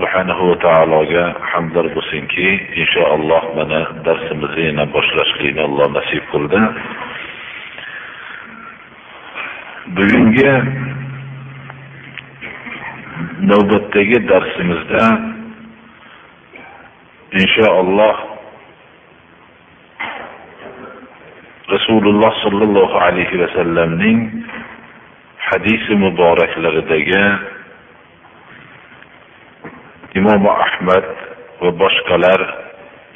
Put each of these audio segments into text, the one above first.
Subhanahu va taologa hamdlar bo'lsinki inshaalloh mana darsimizni yana boshlashlikni alloh nasib qildi. Bugungi navbatdagi darsimizda inshaalloh rasululloh sollallohu alayhi vasallamning hadisi muboraklaridagi imom ahmad va boshqalar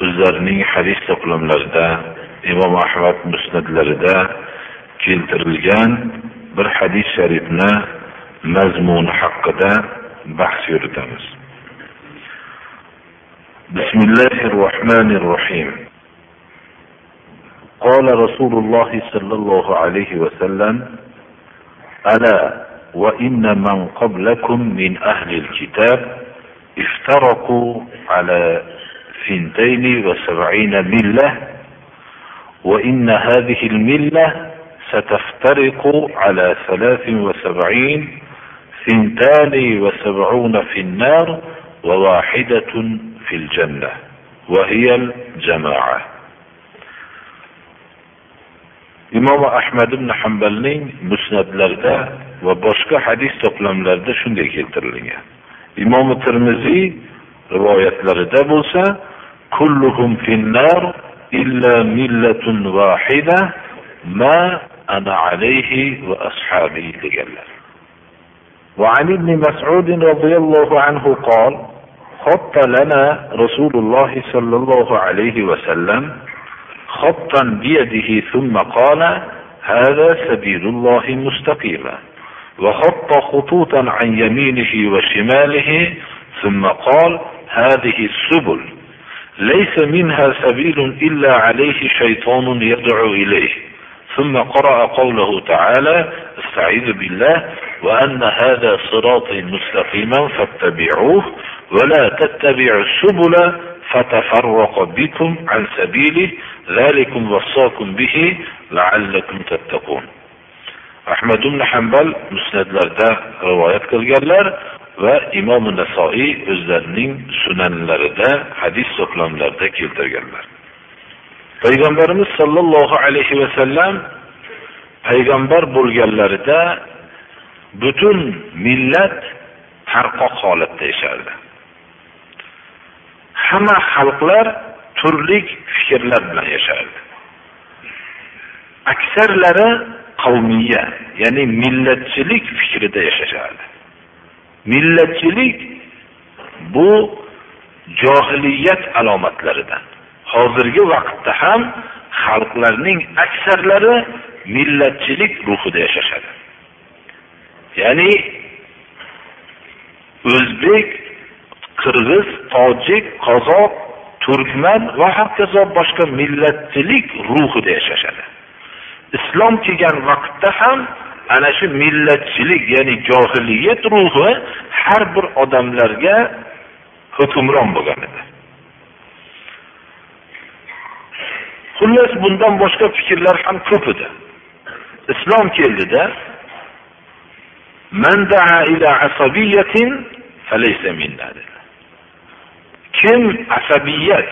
o'zlarining hadis to'plamlarida imom ahmad musnatlarida keltirilgan bir hadis sharifni mazmuni haqida bahs yuritamiz بسم الله الرحمن الرحيم قال رسول الله صلى الله عليه وسلم ألا وإن من قبلكم من أهل الكتاب افترقوا على ثنتين وسبعين ملة وإن هذه الملة ستفترق على ثلاث وسبعين ثنتان وسبعون في النار وواحدة في الجنة وهي الجماعة. imom ahmad ibn hambalning musnatlarida va boshqa hadis to'plamlarida shunday keltirilgan imom termiziy rivoyatlarida bo'lsa kulluhum finnar illa millatun vahida ma ana alayhi va ashabi deganlar وعن ابن مسعود رضي الله عنه قال خط لنا رسول الله صلى الله عليه وسلم خطا بيده ثم قال هذا سبيل الله مستقيما وخط خطوطا عن يمينه وشماله ثم قال هذه السبل ليس منها سبيل إلا عليه شيطان يدعو إليه. ثم قرأ قوله تعالى أستعيذ بالله وأن هذا صراطي مستقيما فاتبعوه ولا تتبعوا السبل فتفرق بكم عن سبيله ذلكم وصاكم به لعلكم تتقون. Ahmad ibn hambal musnatlarda rivoyat qilganlar va imom nasoiy o'zlarining sunanlarida hadis to'plamlarida keltirganlar. Payg'ambarimiz sollallohu alayhi vasallam payg'ambar bo'lganlarida butun millat tarqoq holatda yashardi. Hamma xalqlar turli fikrlar bilan yashardi. Aksarlari qavmiya ya'ni millatchilik fikrida yashashardi millatchilik bu johiliyat alomatlaridan. Hozirgi vaqtda ham xalqlarning aksarlari millatchilik ruhida yashashadi. Ya'ni o'zbek qirg'iz tojik qozoq turkman va hokazo boshqa millatchilik ruhida yashashadi. Islom kelgan vaqtda ham ana shu millatchilik ya'ni johiliyat ruhi har bir odamlarga hukmron bo'lgan edi. Xullas bundan boshqa fikrlar ham ko'p edi. Islom keldida kim asabiyat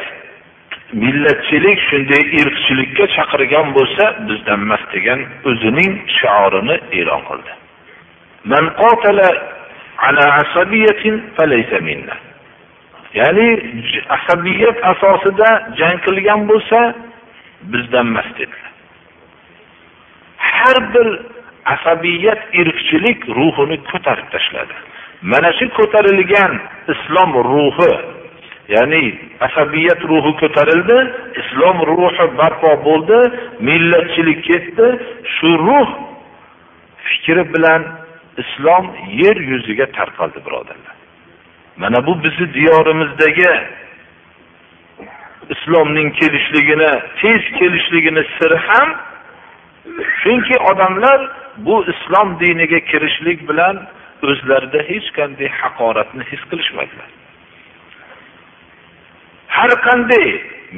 millatchilik shunday irqchilikka chaqirgan bo'lsa bizdan emas degan o'zining shiorini e'lon qildi. Man qatala ala asabiyatin falaysa minna. Ya'ni asabiyat asosida jang qilgan bo'lsa bizdan emas dedilar. Har bir asabiyat irqchilik ruhini ko'tarib tashladi. Mana shu ko'tarilgan islom ruhi ya'ni asabiyat ruhi ko'tarildi islom ruhi barpo bo'ldi millatchilik ketdi. Shu ruh fikri bilan islom yer yuziga tarqaldi birodarlar. Mana bu bizni diyorimizdagi islomning kelishligini tez kelishligini siri ham chunki odamlar bu islom diniga kirishlik bilan o'zlarida hech qanday haqoratni his qilishmadilar. Har qanday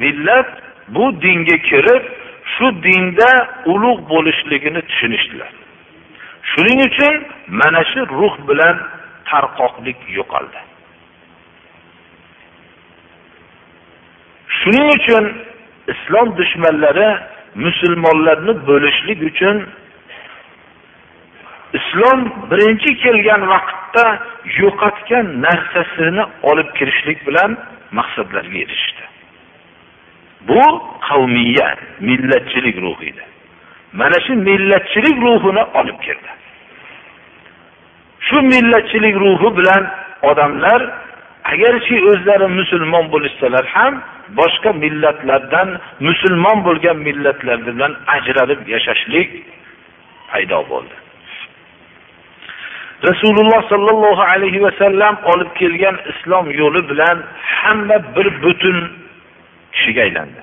millat bu dinga kirib shu dinda ulug' bo'lishligini tushunishdilar. Shuning uchun mana shu ruh bilan tarqoqlik yo'qoldi. Shuning uchun islom dushmanlari musulmonlarni bo'lishlik uchun islom birinchi kelgan vaqtda yo'qotgan narsasini olib kirishlik bilan maqsadlarga erishishdi bu qavmiya millatchilik ruhi edi. Mana shu millatchilik ruhini olib kirdi. Shu millatchilik ruhi bilan odamlar agarchi o'zlari musulmon bo'lishsalar ham boshqa millatlardan musulmon bo'lgan millatlar bilan ajralib yashashlik paydo bo'ldi. Rasululloh sollallohu alayhi vasallam olib kelgan islom yo'li bilan hamma bir butun kishiga aylandi.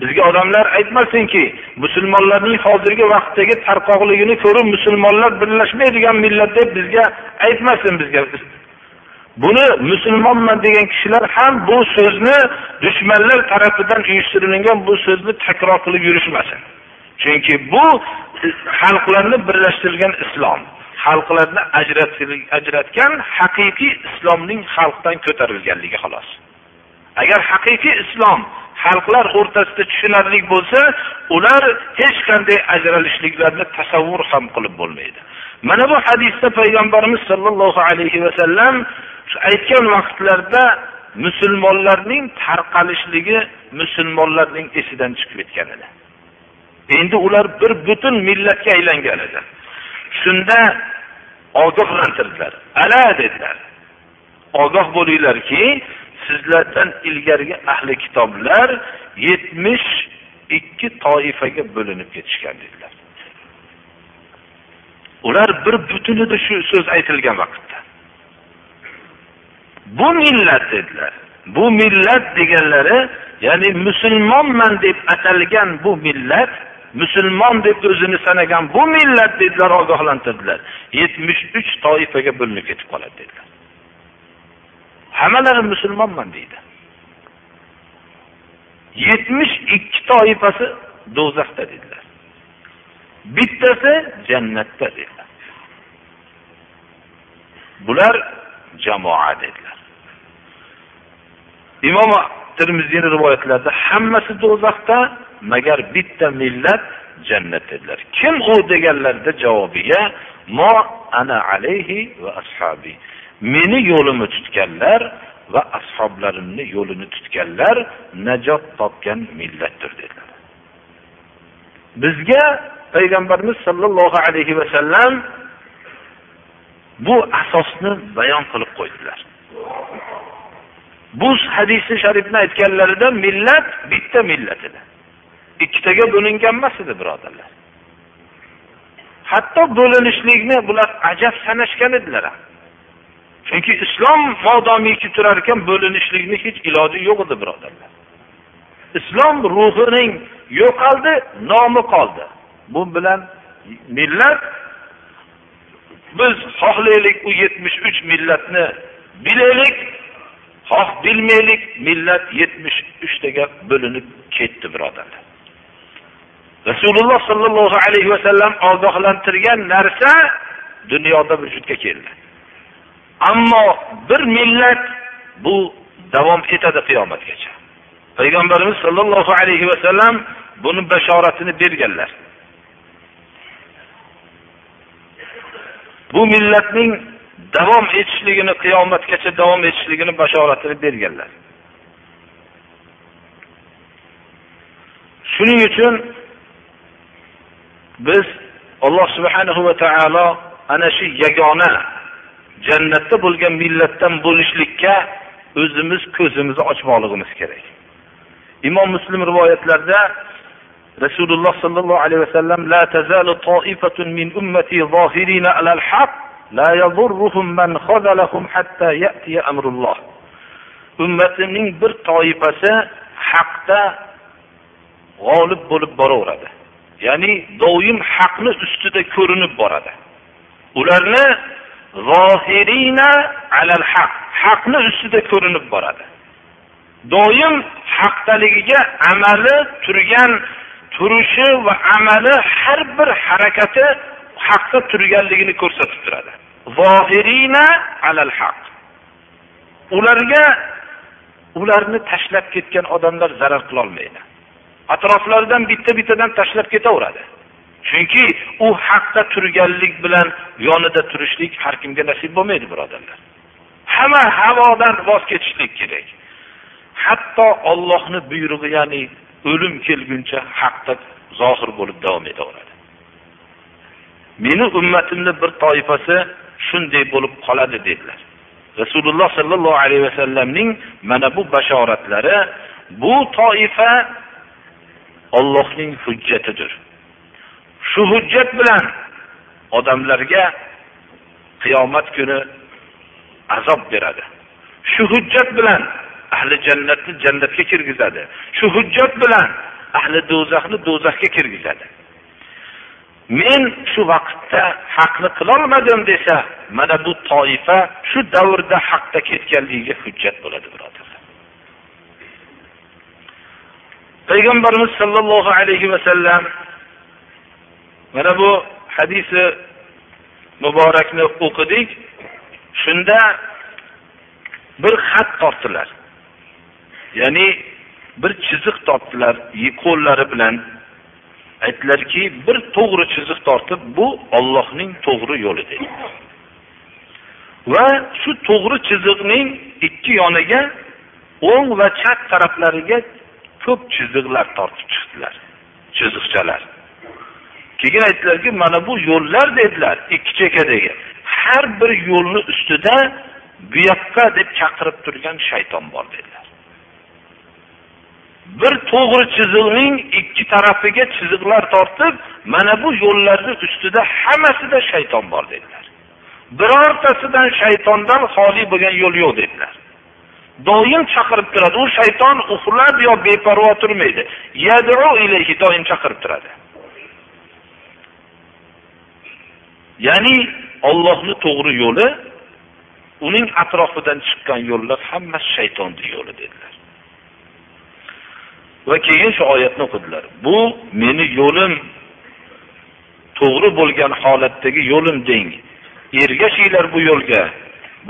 Bizga odamlar aytmasinki musulmonlarning hozirgi vaqtdagi tarqoqligini ko'rib musulmonlar birlashmaydigan millat deb bizga aytmasin bizga. Buni musulmonman degan kishilar ham bu so'zni dushmanlar tarafidan uyushtirilgan bu so'zni takror qilib yurishmasin. Chunki bu xalqlarni birlashtirgan islom. Xalqlarni ajratgan haqiqiy islomning xalqdan ko'tarilganligi xolos. Agar haqiqiy islom xalqlar o'rtasida tushunarli bo'lsa ular hech qanday ajralishliklarni tasavvur ham qilib bo'lmaydi. Mana bu hadisda payg'ambarimiz sollallohu alayhi vasallam aytgan vaqtlarda musulmonlarning tarqalishligi musulmonlarning esidan chiqib ketgan edi. Endi ular bir butun millatga aylangan edi. Shunda ogohlantirdilar ala dedilar. Ogoh bo'linglarki sizlardan ilgarigi ahli kitoblar yetmish ikki toifaga bo'linib ketishgan dedilar. Ular bir butun edi shu so'z aytilgan vaqtda. Bu millat dedilar bu millat deganlari ya'ni musulmonman deb atalgan bu millat musulmon deb o'zini sanagan bu millat dedilar ogohlantirdilar. Yetmish uch toifaga bo'linib ketib qoladi dedilar. Hammalari musulmonman deydi. Yetmish ikki toifasi do'zaxda dedilar. Bittasi jannatda dedilar. Bular jamoa dedilar. Imom termiziyni rivoyatlarida hammasi do'zaxda magar bitta millat jannat dedilar. Kim u deganlarida javobiga mo ana alayhi va ashabi meni yo'limni tutganlar va ashoblarimni yo'lini tutganlar najot topgan millatdir dedilar. Bizga payg'ambarimiz sollallohu alayhi vasallam bu asosni bayon qilib qo'ydilar. Bu hadisi sharifni aytganlarida millat bitta millat edi. Ikkitaga bo'lingan emas edi birodarlar. Hatto bo'linishlikni bular ajab sanashgan edilar. Ham chunki islom modomiki turar ekan bo'linishlikni hech iloji yo'q edi birodarlar. Islom ruhining yo'qoldi nomi qoldi. Bu bilan millat biz xohlaylik u yetmish uch millatni bilaylik xoh bilmaylik millat yetmish uchtaga bo'linib ketdi birodarlar rasululloh sollallohu alayhi vasallam ogohlantirgan narsa dunyoda vujudga keldi. Ammo bir millat bu davom etadi qiyomatgacha. Payg'ambarimiz sollallohu alayhi vasallam buni bashoratini berganlar. Bu millatning davom etishligini qiyomatgacha davom etishligini bashoratini berganlar. Shuning uchun biz alloh subhanahu va taolo ana shu yagona jannatda bo'lgan millatdan bo'lishlikka o'zimiz ko'zimizni ochmoqligimiz kerak. Imom muslim rivoyatlarida rasululloh sollallohu alayhi vasallam la tazalu toifatun min ummati zohirina alal haq la man hatta amrulloh. Ummatimning bir toifasi haqda g'olib bo'lib boraveradi. Ya'ni doim haqni ustida ko'rinib boradi. Ularni haqni ustida ko'rinib boradi. Doim haqdaligiga amali turgan turishi va amali har bir harakati haqda turganligini ko'rsatib turadi. Zohirina alal haq. Ularga ularni tashlab ketgan odamlar zarar qilolmaydi. Atroflaridan bitta bittadan tashlab ketaveradi. Chunki u haqda turganlik bilan yonida turishlik har kimga nasib bo'lmaydi birodarlar. Hamma havodan voz kechishlik kerak. Hatto ollohni buyrug'i ya'ni o'lim kelguncha haqda zohir bo'lib davom etaveradi. Meni ummatimni bir toifasi shunday bo'lib qoladi dedilar. Rasululloh sollallohu alayhi vasallamning mana bu bashoratlari bu toifa ollohning hujjatidir. Shu hujjat bilan odamlarga qiyomat kuni azob beradi. Shu hujjat bilan ahli jannatni jannatga kirgizadi. Shu hujjat bilan ahli do'zaxni do'zaxga kirgizadi. Men shu vaqtda haqni qilolmadim desa mana bu toifa shu davrda haqda ketganligiga hujjat bo'ladi birodarlar. Payg'ambarimiz sollallohu alayhi vasallam mana bu hadisi muborakni o'qidik. Shunda bir xat tortdilar. Ya'ni bir chiziq tortdilar qo'llari bilan aytdilarki bir to'g'ri chiziq tortib bu ollohning to'g'ri yo'li dedi va shu to'g'ri chiziqning ikki yoniga o'ng va chap taraflariga ko'p chiziqlar tortib chiqdilar chiziqchalar. Keyin aytdilarki mana bu yo'llar dedilar ikki chekkadagi har bir yo'lni ustida bu yoqqa deb chaqirib turgan shayton bor dedilar. Bir to'g'ri chiziqning ikki tarafiga chiziqlar tortib mana bu yo'llarni ustida hammasida shayton bor dedilar. Birortasidan shaytondan xoli bo'lgan yo'l yo'q dedilar. Doim chaqirib turadi. U shayton uxlab yo beparvo turmaydi. Doim chaqirib turadi. Ya'ni ollohni to'g'ri yo'li uning atrofidan chiqqan yo'llar hammasi shaytonni yo'li dedilar. Va keyin shu oyatni o'qidilar. Bu meni yo'lim to'g'ri bo'lgan holatdagi yo'lim deng. Ergashinglar bu yo'lga.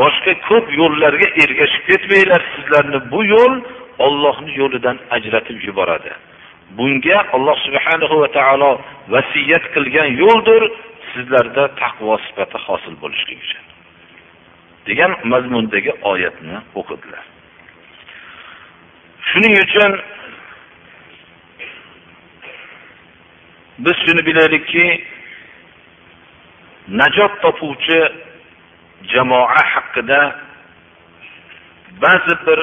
Boshqa ko'p yo'llarga ergashib ketmanglar. Sizlarni bu yo'l ollohni yo'lidan ajratib yuboradi. Bunga alloh subhanahu va taolo vasiyat qilgan yo'ldir. Sizlarda taqvo sifati hosil bo'lishligi uchun degan mazmundagi oyatni o'qidilar. Shuning uchun biz shuni bilaylikki najot topuvchi jamoa haqida ba'zi bir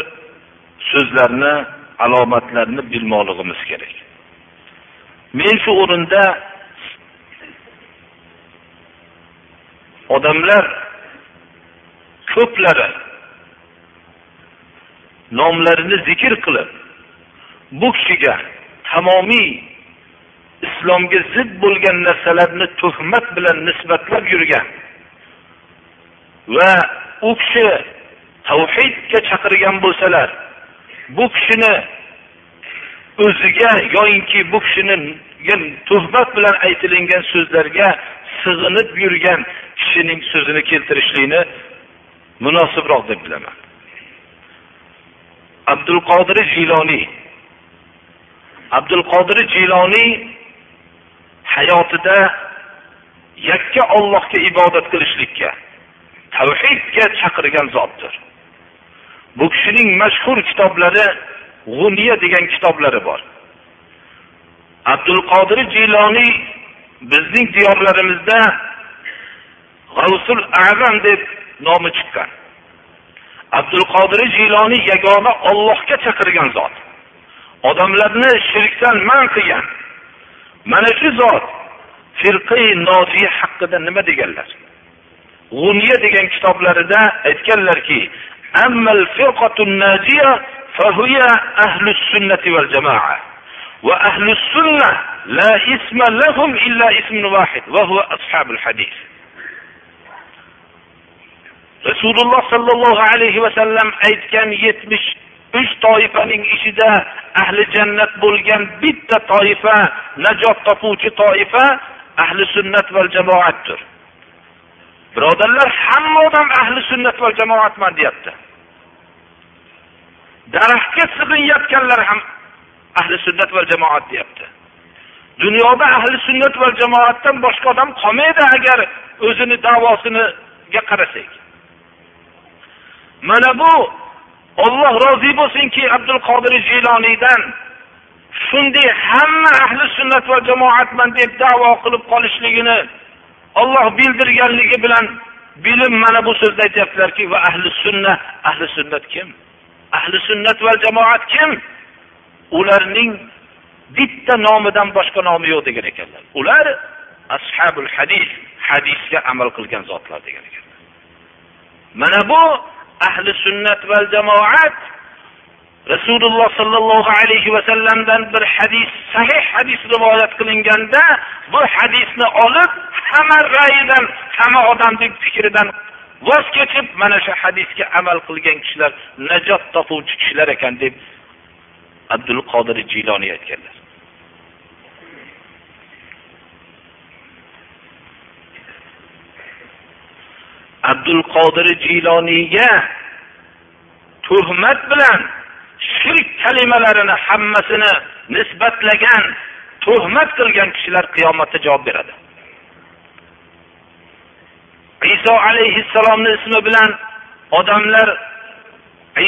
so'zlarni alomatlarni bilmoqligimiz kerak. Men shu o'rinda odamlar ko'plari nomlarini zikr qilib bu kishiga tamomiy islomga zid bo'lgan narsalarni tuhmat bilan nisbatlab yurgan va u kishi tavhidga chaqirgan bo'lsalar bu kishini o'ziga yoyinki bu kishini tuhmat bilan aytilingan so'zlarga sig'inib yurgan kishining so'zini keltirishlikni munosibroq deb bilaman. Abdul qodir jiloniy abdul qodir jiloniy hayotida yakka ollohga ibodat qilishlikka tavhidga chaqirgan zotdir. Bu kishining mashhur kitoblari g'uniya degan kitoblari bor. Abdul qodir jiloniy bizning diyorlarimizda g'avsul azam deb nomi chiqqan. Abdul qodir jiloniy yagona ollohga chaqirgan zot. Odamlarni shirkdan man qilgan mana shu zot firqai nojiya haqida nima deganlar? G'uniya degan kitoblarida aytganlarki ammal firqatun najiya fahuya ahlus sunnati val jamoa va ahlus sunna la isma lahum illa ismun vahid va huwa ashabul hadis rasululloh sollallohu alayhi vasallam aytgan yetmish uch toifaning ichida ahli jannat bo'lgan bitta toifa najot topuvchi toifa ahli sunnat val jamoatdir. Birodarlar hamma odam ahli sunnat val jamoatman deyapti. Daraxtga sig'inayotganlar ham ahli sunnat val jamoat deyapti. Dunyoda ahli sunnat va jamoatdan boshqa odam qolmaydi agar o'zini davosiniga qarasak. Mana bu olloh rozi bo'lsinki abdul qodir jiloniydan shunday hamma ahli sunnat va jamoatman deb davo qilib qolishligini olloh bildirganligi bilan bilim mana bu so'zni aytyaptilarki va ahli sunna ahli sunnat kim? Ahli sunnat va jamoat kim? Ularning bitta nomidan boshqa nomi yo'q degan ekanlar. Ular ashabul hadis hadisga amal qilgan zotlar degan ekanlar. Mana bu ahli sunnat va jamoat rasululloh sollallohu alayhi vasallamdan bir hadis sahih hadis rivoyat qilinganda bu hadisni olib hamma ra'yidan hamma odamning fikridan voz kechib mana shu hadisga amal qilgan kishilar najot topuvchi kishilar ekan deb abdul qodir jiloniy aytganlar. Abdul qodir jiloniyga tuhmat bilan shirk kalimalarini hammasini nisbatlagan tuhmat qilgan kishilar qiyomatda javob beradi. Iso alayhissalomni ismi bilan odamlar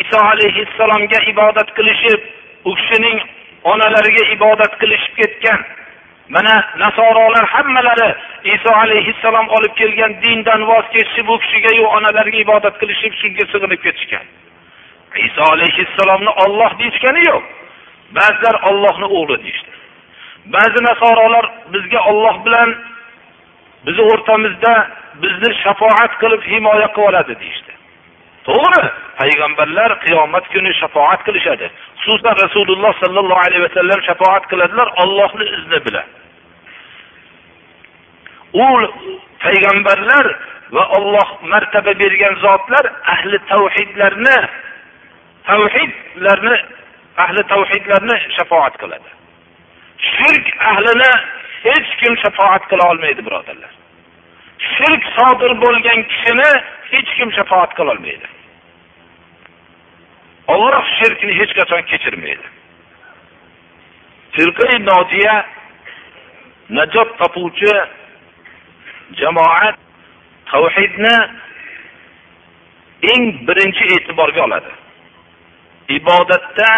iso alayhissalomga ibodat qilishib u kishining onalariga ibodat qilishib ketgan. Mana nasorolar hammalari iso alayhissalom olib kelgan dindan voz kechishib u kishigayu onalariga ibodat qilishib shunga sig'inib ketishgan. Iso alayhissalomni olloh deyishgani yo'q. Ba'zilar ollohni o'g'li deyishdi. Ba'zi nasorolar bizga olloh bilan bizni o'rtamizda bizni shafoat qilib himoya qilib oladi deyishdi. To'g'ri payg'ambarlar qiyomat kuni shafoat qilishadi. Xususan rasululloh sollallohu alayhi vasallam shafoat qiladilar ollohni izni bilan. U payg'ambarlar va olloh martaba bergan zotlar ahli tavhidlarni tavhidlarni ahli tavhidlarni shafoat qiladi. Shirk ahlini hech kim shafoat qila olmaydi birodarlar. Shirk sodir bo'lgan kishini hech kim shafoat qilolmaydi olloh shirkni hech qachon kechirmaydi. Firqai nojiya najot topuvchi jamoat tavhidni eng birinchi e'tiborga oladi. Ibodatda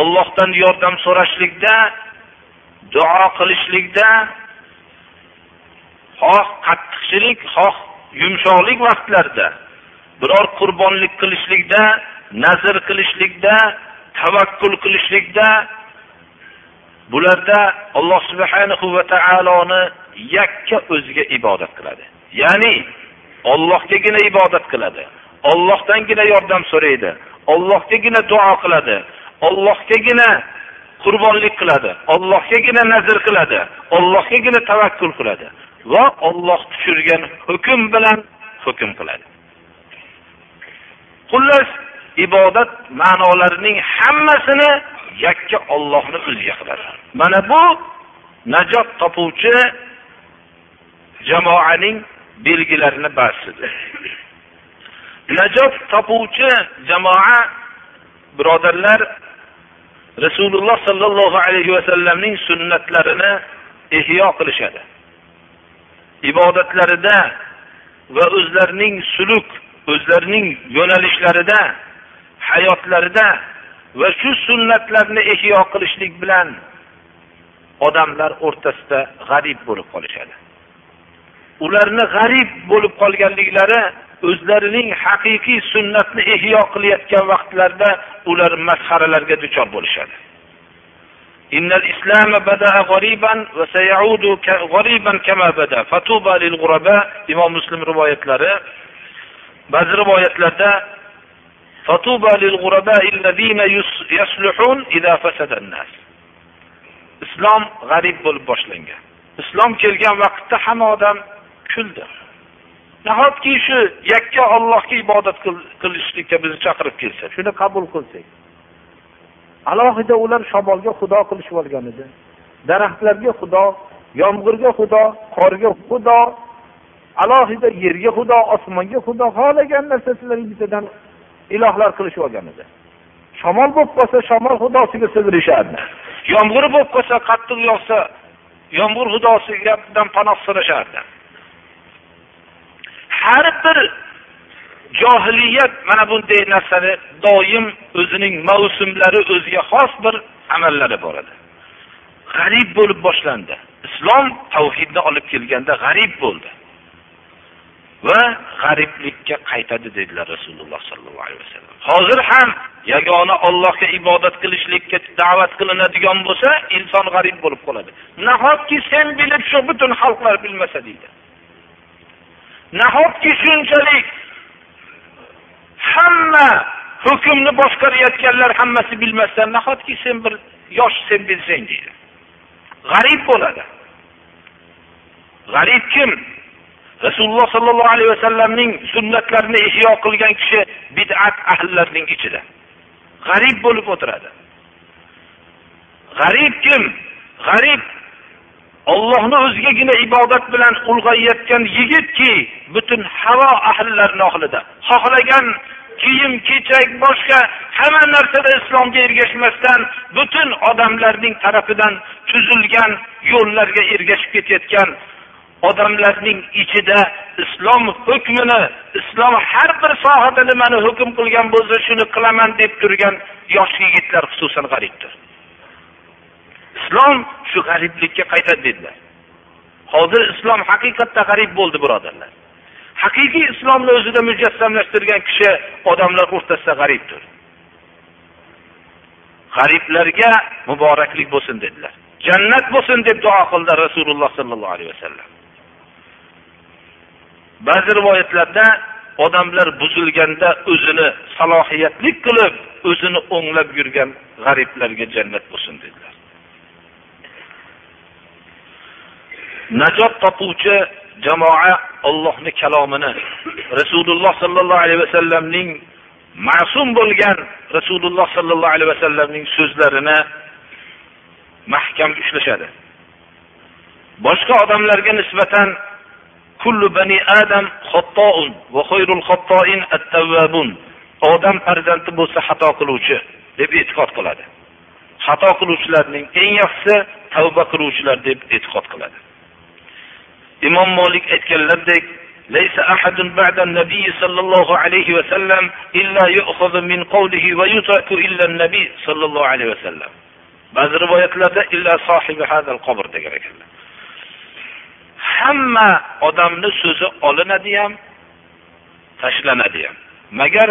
ollohdan yordam so'rashlikda duo qilishlikda xoh qattiqchilik xoh yumshoqlik vaqtlarida biror qurbonlik qilishlikda nazr qilishlikda tavakkul qilishlikda bularda alloh subhanahu va taoloni yakka o'ziga ibodat qiladi. Ya'ni ollohgagina ibodat qiladi ollohdangina yordam so'raydi ollohgagina duo qiladi ollohgagina qurbonlik qiladi ollohgagina nazr qiladi ollohgagina tavakkul qiladi va olloh tushirgan hukm bilan hukm qiladi. Ibodat ma'nolarining hammasini yakka ollohni o'ziga qiladi. Mana bu najot topuvchi jamoaning belgilarini ba'zisidir. Najot topuvchi jamoa birodarlar rasululloh sollallohu alayhi vasallamning sunnatlarini ihyo qilishadi. Ibodatlarida va o'zlarining suluk o'zlarining yo'nalishlarida hayotlarida va shu sunnatlarni ihyo qilishlik bilan odamlar o'rtasida g'arib bo'lib qolishadi ularni g'arib bo'lib qolganliklari o'zlarining haqiqiy sunnatni ihyo qilayotgan vaqtlarida ular masxaralarga duchor bo'lishadi إن الإسلام بدأ غريبا وسيعود غريبا كما بدأ فتوبى للغرباء إمام مسلم رواية بعض رواية فتوبى للغرباء الذين يصلحون إذا فسد الناس islom g'arib bo'lib boshlangan islom kelgan vaqtda hamma odam kuldi nahotki shu yakka ollohga ibodat qilishlikka bizni chaqirib kelsa shuni qabul qilsak alohida ular shamolga xudo qilishib olgan edi daraxtlarga xudo yomg'irga xudo qorga xudo alohida yerga xudo osmonga xudo xohlagan narsasilarni bittadan ilohlar qilishib olgan edi shamol bo'lib qolsa shamol xudosiga sig'inishardi yomg'ir bo'lib qolsa qattiq yog'sa yomg'ir xudosidan panoh so'rashardi. Har bir johiliyat mana bunday narsani doim o'zining mavsumlari o'ziga xos bir amallari bor edi. G'arib bo'lib boshlandi. Islom tavhidni olib kelganda g'arib bo'ldi. Va g'ariblikka qaytadi dedilar rasululloh sollallohu alayhi vasallam. Hozir ham yagona ollohga ibodat qilishlikka da'vat qilinadigan bo'lsa inson g'arib bo'lib qoladi. Nahotki sen bilib shu butun xalqlar bilmasa deydi. Nahotki shunchalik hamma hukmni boshqarayotganlar hammasi bilmasdan nahotki sen bir yosh sen bilsang deydi. G'arib bo'ladi. G'arib kim? Rasululloh sollallohu alayhi vasallamning sunnatlarini ihyo qilgan kishi bid'at ahllarining ichida. G'arib bo'lib o'tiradi. G'arib kim? G'arib ollohni o'zigagina ibodat bilan ulg'ayayotgan yigitki butun havo ahllarini ohlida xohlagan kiyim kechak boshqa hamma narsada islomga ergashmasdan butun odamlarning tarafidan tuzilgan yo'llarga ergashib ketayotgan odamlarning ichida islom hukmini islom har bir sohada nimani hukm qilgan bo'lsa shuni qilaman deb turgan yosh yigitlar xususan g'aribdir. Islom shu g'ariblikka qaytadi dedilar. Hozir islom haqiqatda g'arib bo'ldi birodarlar. Haqiqiy islomni o'zida mujassamlashtirgan kishi odamlar o'rtasida g'aribdir. G'ariblarga muboraklik bo'lsin dedilar. Jannat bo'lsin deb duo qildi rasululloh sollallohu alayhi vasallam. Ba'zi rivoyatlarda odamlar buzilganda o'zini salohiyatli qilib o'zini o'nglab yurgan g'ariblarga jannat bo'lsin dedilar. Najot topuvchi jamoa ollohni kalomini rasululloh sollallohu alayhi vasallamning ma'sum bo'lgan rasululloh sollallohu alayhi vasallamning so'zlarini mahkam ushlashadi. Boshqa odamlarga nisbatan kullu bani adam xattoun va xayrul xattoin at-tawwabun odam farzandi bo'lsa xato qiluvchi deb e'tiqod qiladi xato qiluvchilarning eng yaxshisi tavba qiluvchilar deb e'tiqod qiladi imom molik aytganlaridek ليس أحد بعد النبي صلى الله عليه وسلم إلا يؤخذ من قوله ويترك إلا النبي صلى الله عليه وسلم بعض رواياتlarda إلا صاحب هذا القبر degan ekanlar hamma odamni so'zi olinadi ham tashlanadi ham magar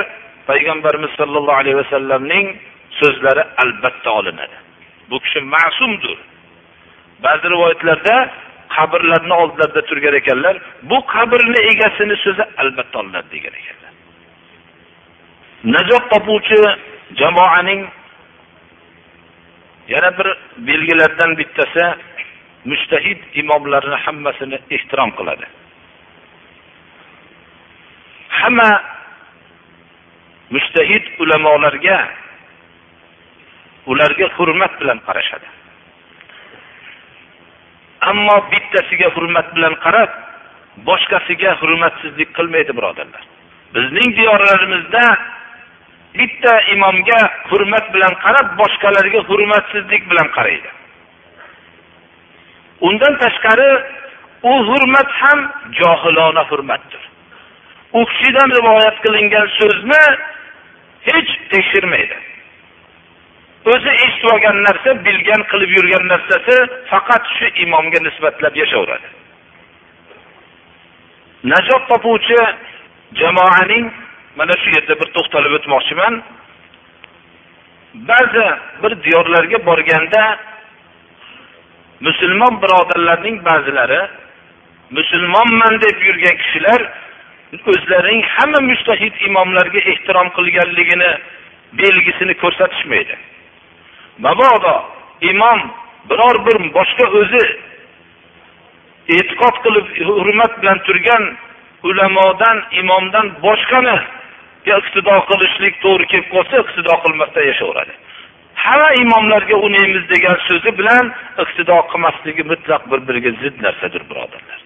payg'ambarimiz sollallohu alayhi vasallamning so'zlari albatta olinadi. Bu kishi ma'sumdir ba'zi rivoyatlarda qabrlarni oldilarida turgan ekanlar bu qabrni egasini so'zi albatta olinadi degan ekanlar. Najot topuvchi jamoaning yana bir belgilaridan bittasi mushtahid imomlarni hammasini ehtirom qiladi. Hamma mushtahid ulamolarga ularga hurmat bilan qarashadi. Ammo bittasiga hurmat bilan qarab boshqasiga hurmatsizlik qilmaydi birodarlar. Bizning diyorlarimizda bitta imomga hurmat bilan qarab boshqalarga hurmatsizlik bilan qaraydi. Undan tashqari u hurmat ham johilona hurmatdir. U kishidan rivoyat qilingan so'zni hech tekshirmaydi. O'zi eshitib olgan narsa bilgan qilib yurgan narsasi faqat shu imomga nisbatlab yashayveradi najot topuvchi jamoaning mana shu yerda bir to'xtalib o'tmoqchiman ba'zi bir diyorlarga borganda musulmon birodarlarning ba'zilari musulmonman deb yurgan kishilar o'zlarining hamma mustahid imomlarga ehtirom qilganligini belgisini ko'rsatishmaydi. Mabodo imom biror bir boshqa o'zi e'tiqod qilib hurmat bilan turgan ulamodan imomdan boshqani iqtido qilishlik to'g'ri kelib qolsa iqtido qilmasdan yashayveradi hamma imomlarga unaymiz degan so'zi bilan iqtido qilmasligi mutlaq bir biriga zid narsadir birodarlar.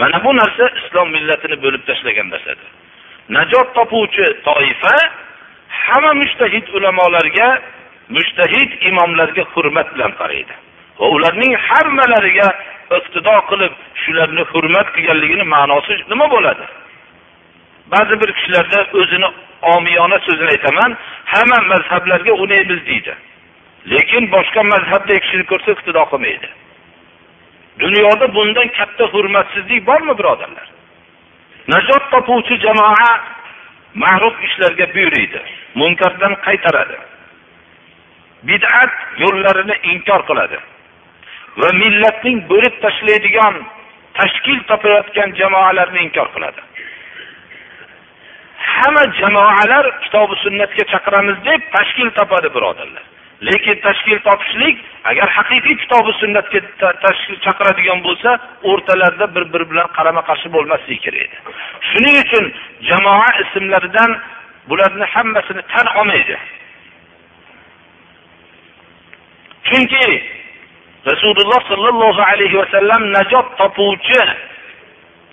Mana bu narsa islom millatini bo'lib tashlagan narsadir. Najot topuvchi toifa hamma mushtahid ulamolarga mushtahid imomlarga hurmat bilan qaraydi. Va ularning hammalariga iqtido qilib shularni hurmat qilganligini ma'nosi nima bo'ladi? Ba'zi bir kishilarda o'zini omiyona so'zini aytaman hamma mazhablarga unaymiz deydi. Lekin boshqa mazhabdagi kishini ko'rsa iqtido qilmaydi. Dunyoda bundan katta hurmatsizlik bormi birodarlar? Najot topuvchi jamoa ma'ruf ishlarga buyuriydi munkardan qaytaradi. Bid'at yo'llarini inkor qiladi va millatning bo'lib tashlaydigan tashkil topayotgan jamoalarni inkor qiladi. Hamma jamoalar kitobi sunnatga chaqiramiz deb tashkil topadi birodarlar. Lekin tashkil topishlik agar haqiqiy kitobi sunnatga tashkil chaqiradigan bo'lsa o'rtalarida bir biri bilan qarama qarshi bo'lmasligi kerak edi. Shuning uchun jamoa ismlaridan bularni hammasini tan olmaydi. Chunki rasululloh sollallohu alayhi vasallam najot topuvchi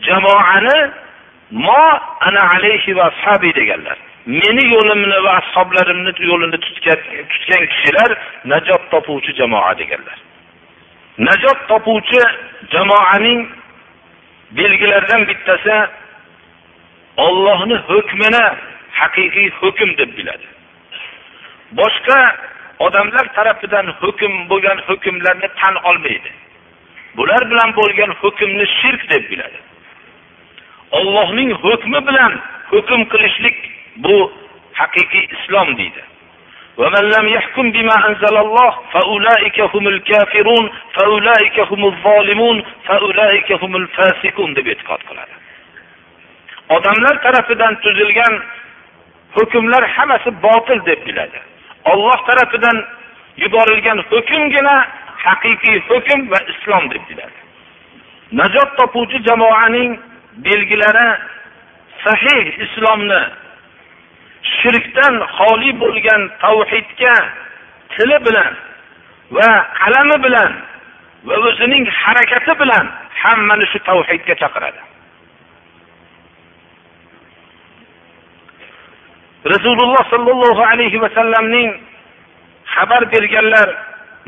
jamoani mo ana alayhi va ashabi deganlar. Meni yo'limni va ashoblarimni yo'lini tutgan tutgan kishilar najot topuvchi jamoa deganlar. Najot topuvchi jamoaning belgilaridan bittasi ollohni hukmini haqiqiy hukm deb biladi. Boshqa odamlar tarafidan hukm bo'lgan hukmlarni tan olmaydi. Bular bilan bo'lgan hukmni shirk deb biladi. ollohning hukmi bilan hukm qilishlik bu haqiqiy islom deydi ومن لم يحكم بما أنزل الله فأولئك هم الكافرون فأولئك هم الظالمون فأولئك هم الفاسقون deb e'tiqod qiladi odamlar tarafidan tuzilgan hukmlar hammasi botil deb biladi olloh tarafidan yuborilgan hukmgina haqiqiy hukm va islom deb biladi najot topuvchi jamoaning belgilari sahih islomni shirkdan xoli bo'lgan tavhidga tili bilan va qalami bilan va o'zining harakati bilan hammani shu tavhidga chaqiradi. Rasululloh sollallohu alayhi vasallamning xabar berganlar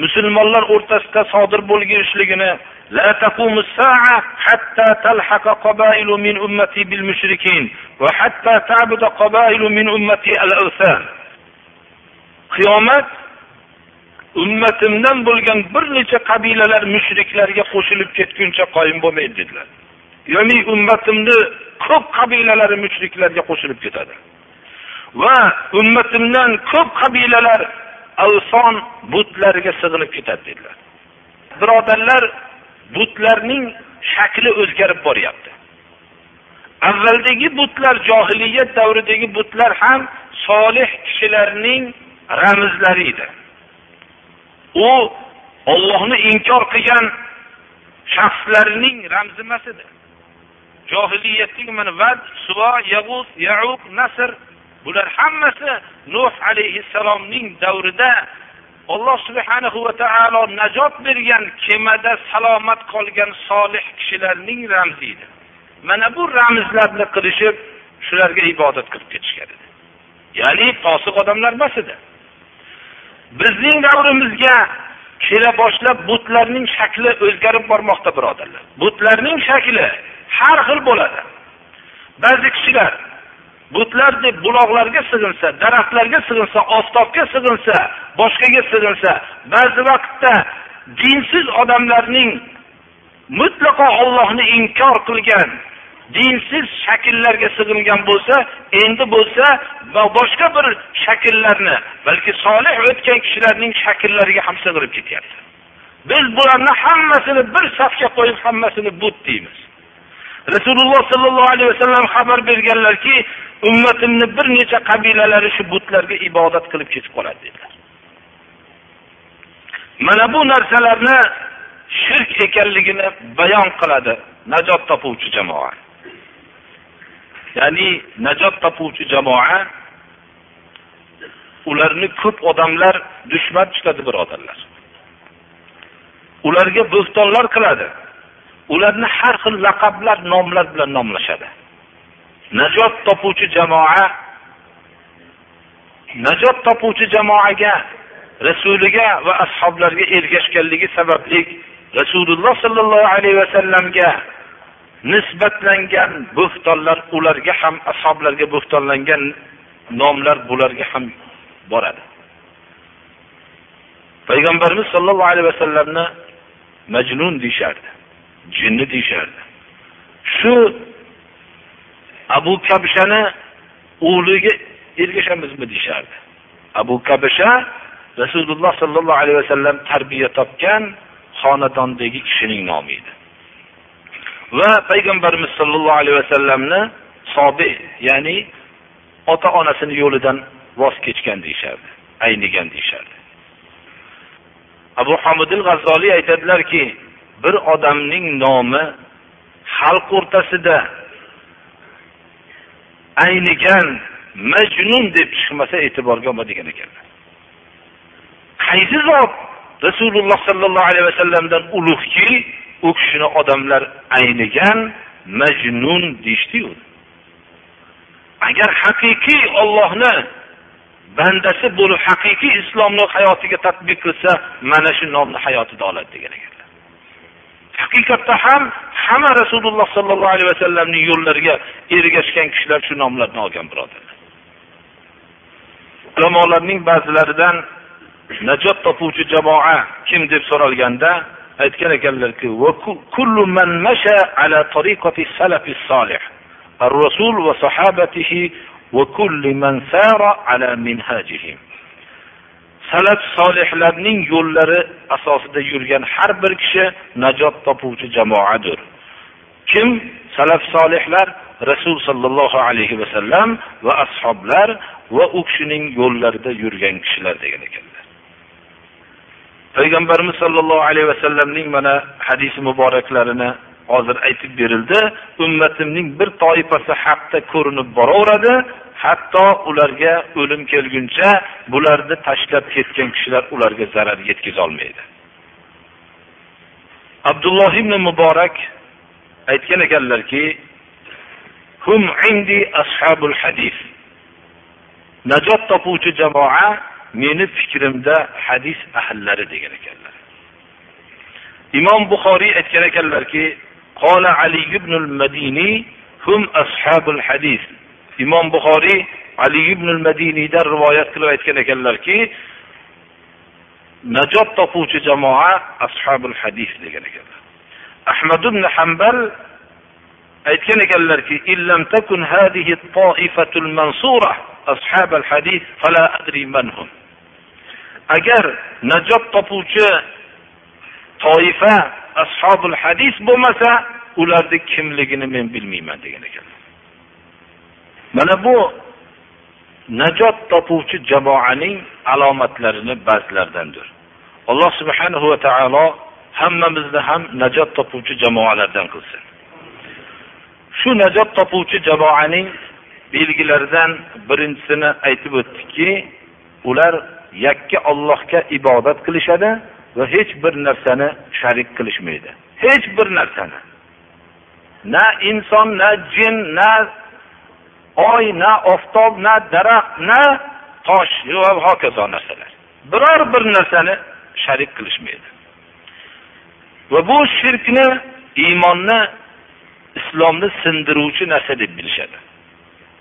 musulmonlar o'rtasida sodir bo'lishligini لا تقوم الساعة حتى تلحق قبائل من أمتي بالمشركين وحتى تعبد قبائل من أمتي الأوثان qiyomat ummatimdan bo'lgan bir necha qabilalar mushriklarga qo'shilib ketguncha qoyim bo'lmaydi dedilar ya'ni ummatimni ko'p qabilalari mushriklarga qo'shilib ketadi va ummatimdan ko'p qabilalar alson butlarga sig'inib ketadi dedilar. Birodarlar butlarning shakli o'zgarib boryapti. Avvaldagi butlar johiliyat davridagi butlar ham solih kishilarning ramzlari edi. U ollohni inkor qilgan shaxslarning ramzi emas edi. Johiliyatdagi mana vad suvo yag'us yauq nasr bular hammasi nuh alayhissalomning davrida alloh subhanahu va taolo najot bergan kemada salomat qolgan solih kishilarning ramzi edi. Mana bu ramzlarni qilishib shularga ibodat qilib ketishgan edi. Ya'ni posiq odamlar emas edi. Bizning davrimizga kela boshlab butlarning shakli o'zgarib bormoqda birodarlar. Butlarning shakli har xil bo'ladi. Ba'zi kishilar butlar deb buloqlarga sig'insa daraxtlarga sig'insa oftobga sig'insa boshqaga sig'insa ba'zi vaqtda dinsiz odamlarning mutlaqo ollohni inkor qilgan dinsiz shakllarga sig'ingan bo'lsa endi bo'lsa va boshqa bir shakllarni balki solih o'tgan kishilarning shakllariga ham sig'inib ketyapti. Biz bularni hammasini bir safga qo'yib hammasini but deymiz. Rasululloh sollallohu alayhi vasallam xabar berganlarki ummatimni bir necha qabilalari shu butlarga ibodat qilib ketib qoladi dedilar. Mana bu narsalarni shirk ekanligini bayon qiladi najot topuvchi jamoa. Ya'ni najot topuvchi jamoa ularni ko'p odamlar dushman tutadi birodarlar. Ularga bo'xtonlar qiladi. Ularni har xil laqablar nomlar bilan nomlashadi. Najot topuvchi jamoa najot topuvchi jamoaga rasuliga va ashoblarga ergashganligi sababli rasululloh sollallohu alayhi vasallamga nisbatlangan bo'xtonlar ularga ham ashoblarga bo'xtonlangan nomlar bularga ham boradi. Payg'ambarimiz sollallohu alayhi vasallamni majnun deyishardi jinni deyishardi. Shu abu kabshani o'g'liga ergashamizmi deyishardi abu kabsha rasululloh sollallohu alayhi vasallam tarbiya topgan xonadondagi kishining nomi edi. Va payg'ambarimiz sollallohu alayhi vasallamni sobi ya'ni ota onasini yo'lidan voz kechgan deyishardi aynigan deyishardi abu hamidil g'azzoliy aytadilarki bir odamning nomi xalq o'rtasida aynigan majnun deb chiqmasa e'tiborga olmaydigan ekanlar. Qaysi zot rasululloh sollallohu alayhi vasallamdan ulug'ki u kishini odamlar aynigan majnun deyishdiyu. Agar haqiqiy ollohni bandasi bo'lib haqiqiy islomni hayotiga tadbiq qilsa mana shu nomni hayotida oladi degan ekan. haqiqatda ham hamma rasululloh sollallohu alayhi vasallamning yo'llariga ergashgan kishilar shu nomlarni olgan birodarlar ulamolarning ba'zilaridan najot topuvchi jamoa kim deb so'ralganda aytgan ekanlarki kullu man masha ala tariqati salafi solih الرسول وصحابته وكل من سار على منهاجهم Salaf solihlarning yo'llari asosida yurgan har bir kishi najot topuvchi jamoadir. Kim? Salaf solihlar rasul sollallohu alayhi vasallam va ashoblar va u kishining yo'llarida yurgan kishilar degan ekanlar. Payg'ambarimiz sollallohu alayhi vasallamning mana hadisi muboraklarini hozir aytib berildi. Ummatimning bir toifasi haqda ko'rinib boraveradi. hatto ularga o'lim kelguncha bularni tashlab ketgan kishilar ularga zarar yetkazolmaydi abdulloh ibn muborak aytgan ekanlarki hum indi ashabul hadis najot topuvchi jamoa meni fikrimda hadis ahllari degan ekanlar. Imom buxoriy aytgan ekanlarki qola ali ibn madiniy hum ashabul hadis imom buxoriy ali ibn madiniydan rivoyat qilib aytgan ekanlarki najot topuvchi jamoa ashabul hadis degan ekanlar. Ahmad ibn hambal aytgan ekanlarki illam takun hadihi toifatul mansura ashabal hadis fala adri manhum agar najot topuvchi toifa ashobul hadis bo'lmasa ularni kimligini men bilmayman degan ekan mana bu najot topuvchi jamoaning alomatlarini ba'zilaridandir. Alloh subhanahu va taolo hammamizni ham najot topuvchi jamoalardan qilsin. Shu najot topuvchi jamoaning belgilaridan birinchisini aytib o'tdikki ular yakka ollohga ibodat qilishadi va hech bir narsani sharik qilishmaydi. Hech bir narsani. Na inson na jin na oy na oftob na daraxt na tosh. Va hokazo narsalar. Biror bir narsani sharik qilishmaydi. Va bu shirkni iymonni islomni sindiruvchi narsa deb bilishadi.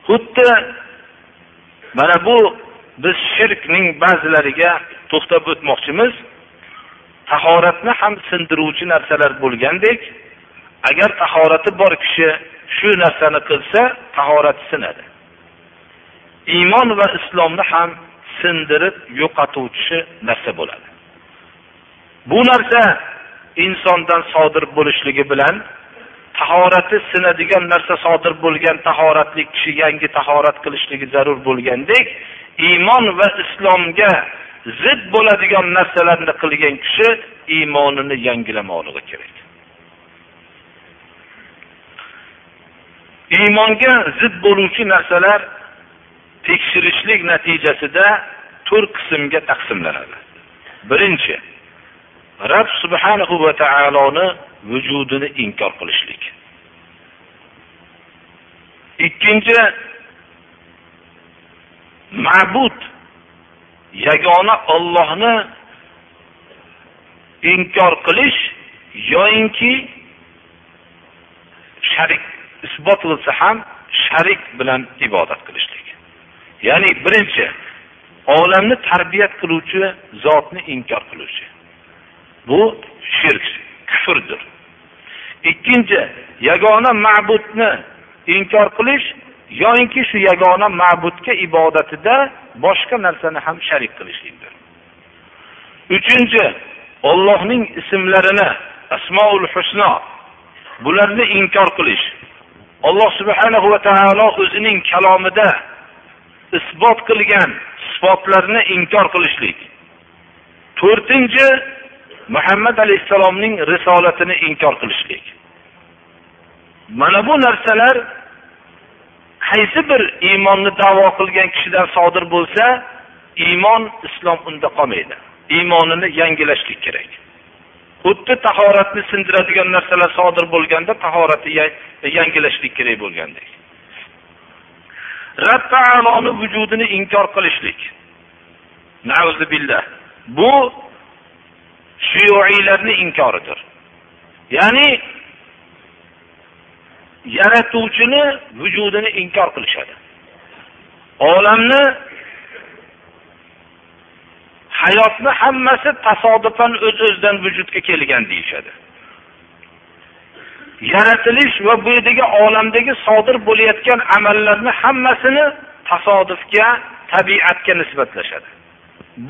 Xuddi mana bu biz shirkning ba'zilariga to'xtab o'tmoqchimiz. Tahoratni ham sindiruvchi narsalar bo'lgandek agar tahorati bor kishi shu narsani qilsa tahorati sinadi. Iymon va islomni ham sindirib yo'qotuvchi narsa bo'ladi. Bu narsa insondan sodir bo'lishligi bilan tahorati sinadigan narsa sodir bo'lgan tahoratli kishi yangi tahorat qilishligi zarur bo'lgandek iymon va islomga zid bo'ladigan narsalarni qilgan kishi iymonini yangilamoqligi kerak. Iymonga zid bo'luvchi narsalar tekshirishlik natijasida to'rt qismga taqsimlanadi. Birinchi rob subhanahu va taoloni vujudini inkor qilishlik. Ikkinchi ma'bud yagona ollohni inkor qilish yoyinki sharik isbot qilsa ham sharik bilan ibodat qilishlik. Ya'ni birinchi olamni tarbiyat qiluvchi zotni inkor qiluvchi. Bu shirk kufrdir. Ikkinchi yagona ma'budni inkor qilish yoinki shu yagona ma'budga ibodatida boshqa narsani ham sharik qilishlikdir uchinchi ollohning ismlarini asmoul husno bularni inkor qilish. Alloh subhanahu va taolo o'zining kalomida isbot qilgan sifatlarni inkor qilishlik. To'rtinchi muhammad alayhissalomning risolatini inkor qilishlik. Mana bu narsalar qaysi bir iymonni davo qilgan kishidan sodir bo'lsa iymon islom unda qolmaydi. Iymonini yangilashlik kerak. Xuddi tahoratni sindiradigan narsalar sodir bo'lganda tahoratni yangilashlik kerak bo'lgandek. Rab taoloni vujudini inkor qilishlik. Billah. Bu shuyuiylarni inkoridir. Ya'ni yaratuvchini vujudini inkor qilishadi. Olamni hayotni hammasi tasodifan o'z öz o'zidan vujudga kelgan deyishadi. Yaratilish va bu yerdagi olamdagi sodir bo'layotgan amallarni hammasini tasodifga tabiatga nisbatlashadi.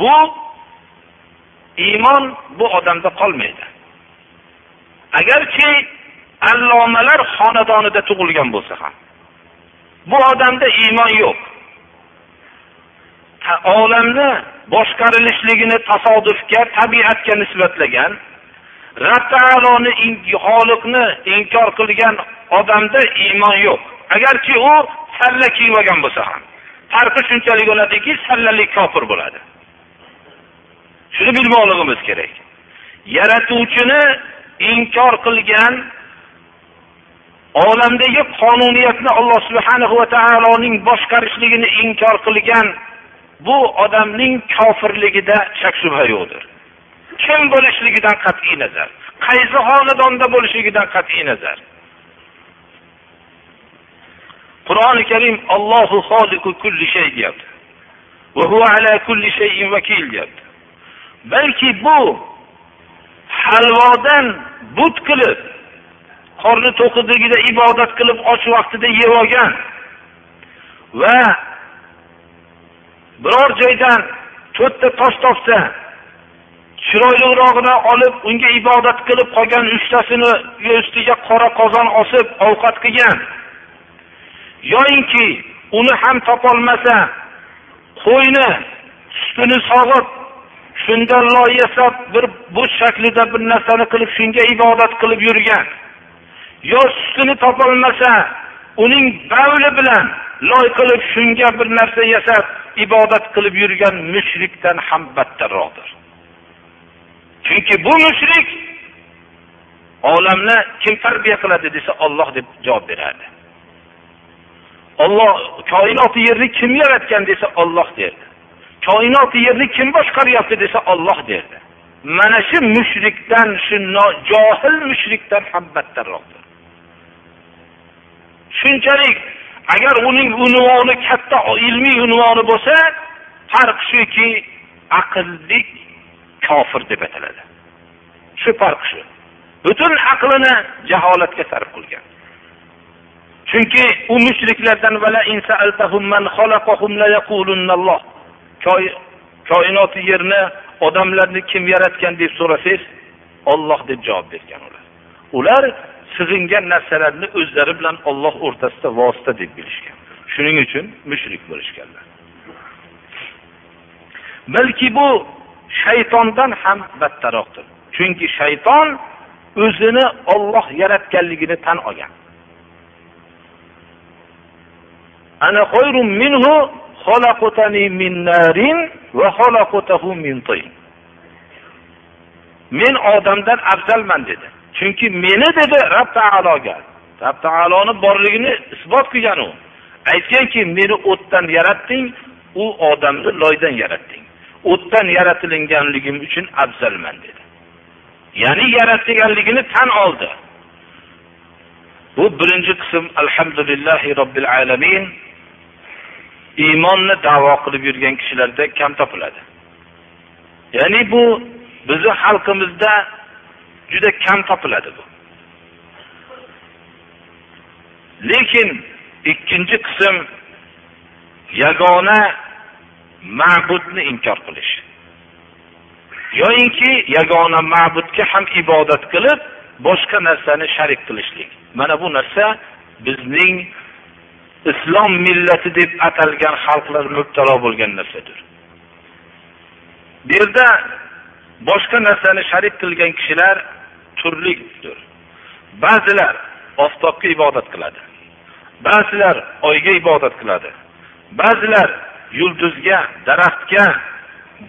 Bu iymon bu odamda qolmaydi. Agarki allomalar xonadonida tug'ilgan bo'lsa ham bu odamda iymon yo'q. Olamni boshqarilishligini tasodifga tabiatga nisbatlagan rob taoloni xoliqni inkor qilgan odamda iymon yo'q. Agarki u salla kiymagan bo'lsa ham farqi shunchalik bo'ladiki sallalik kofir bo'ladi. Shuni bilmoqligimiz kerak. Yaratuvchini inkor qilgan olamdagi qonuniyatni alloh subhanahu va taoloning boshqarishligini inkor qilgan bu odamning kofirligida shak shubha yo'qdir. Kim bo'lishligidan qat'iy nazar qaysi xonadonda bo'lishligidan qat'iy nazar. Qur'oni karim allohu xoliqu kulli shay deyapti. Va huva ala kulli shayin vakil deyapti. Balki bu halvodan but qilib qorni to'qligida ibodat qilib och vaqtida yeb olgan va biror joydan to'rtta tosh topsa chiroyliroqini olib unga ibodat qilib qolgan uchtasini ustiga qora qozon osib ovqat qilgan. Yoyinki uni ham topolmasa qo'yni sutini sog'ib shundan loy yasab bir burch shaklida bir narsani qilib shunga ibodat qilib yurgan. Yo sutini topolmasa uning bavli bilan loy qilib shunga bir narsa yasab ibodat qilib yurgan mushrikdan ham battarroqdir. Chunki bu mushrik olamni kim tarbiya qiladi desa olloh deb javob beradi. Olloh koinoti yerni kim yaratgan desa olloh derdi. Koinoti yerni kim boshqaryapti desa olloh derdi. Mana shu mushrikdan shu johil mushrikdan ham battarroqdir. Shunchalik agar uning unvoni katta ilmiy unvoni bo'lsa farq shuki aqlli kofir deb ataladi. Shu farq shu. Butun aqlini jaholatga sarf qilgan. Chunki u mushriklardan koinoti yerni odamlarni kim yaratgan deb so'rasangiz olloh deb javob bergan ular. Ular sig'ingan narsalarni o'zlari bilan olloh o'rtasida vosita deb bilishgan. Shuning uchun mushrik bo'lishganlar. Balki bu shaytondan ham battaroqdir. chunki shayton o'zini olloh yaratganligini tan olgan. Ana minhu min narin va min tin. Men odamdan afzalman dedi. Chunki meni dedi rob taologa. Rob taoloni borligini isbot qilgan u aytganki meni o'tdan yaratding u odamni loydan yaratding. O'tdan yaratilinganligim uchun afzalman dedi. Ya'ni yaratilganligini tan oldi. Bu birinchi qism alhamdulillahi robbil alamin iymonni davo qilib yurgan kishilarda kam topiladi. Ya'ni bu bizni xalqimizda juda kam topiladi bu. Lekin ikkinchi qism yagona ma'budni inkor qilish. Yoyinki yagona ma'budga ham ibodat qilib boshqa narsani sharik qilishlik. Mana bu narsa bizning islom millati deb atalgan xalqlar mubtalo bo'lgan narsadir. Bu yerda boshqa narsani sharik qilgan kishilar turlidir ba'zilar oftobga ibodat qiladi. Ba'zilar oyga ibodat qiladi. Ba'zilar yulduzga daraxtga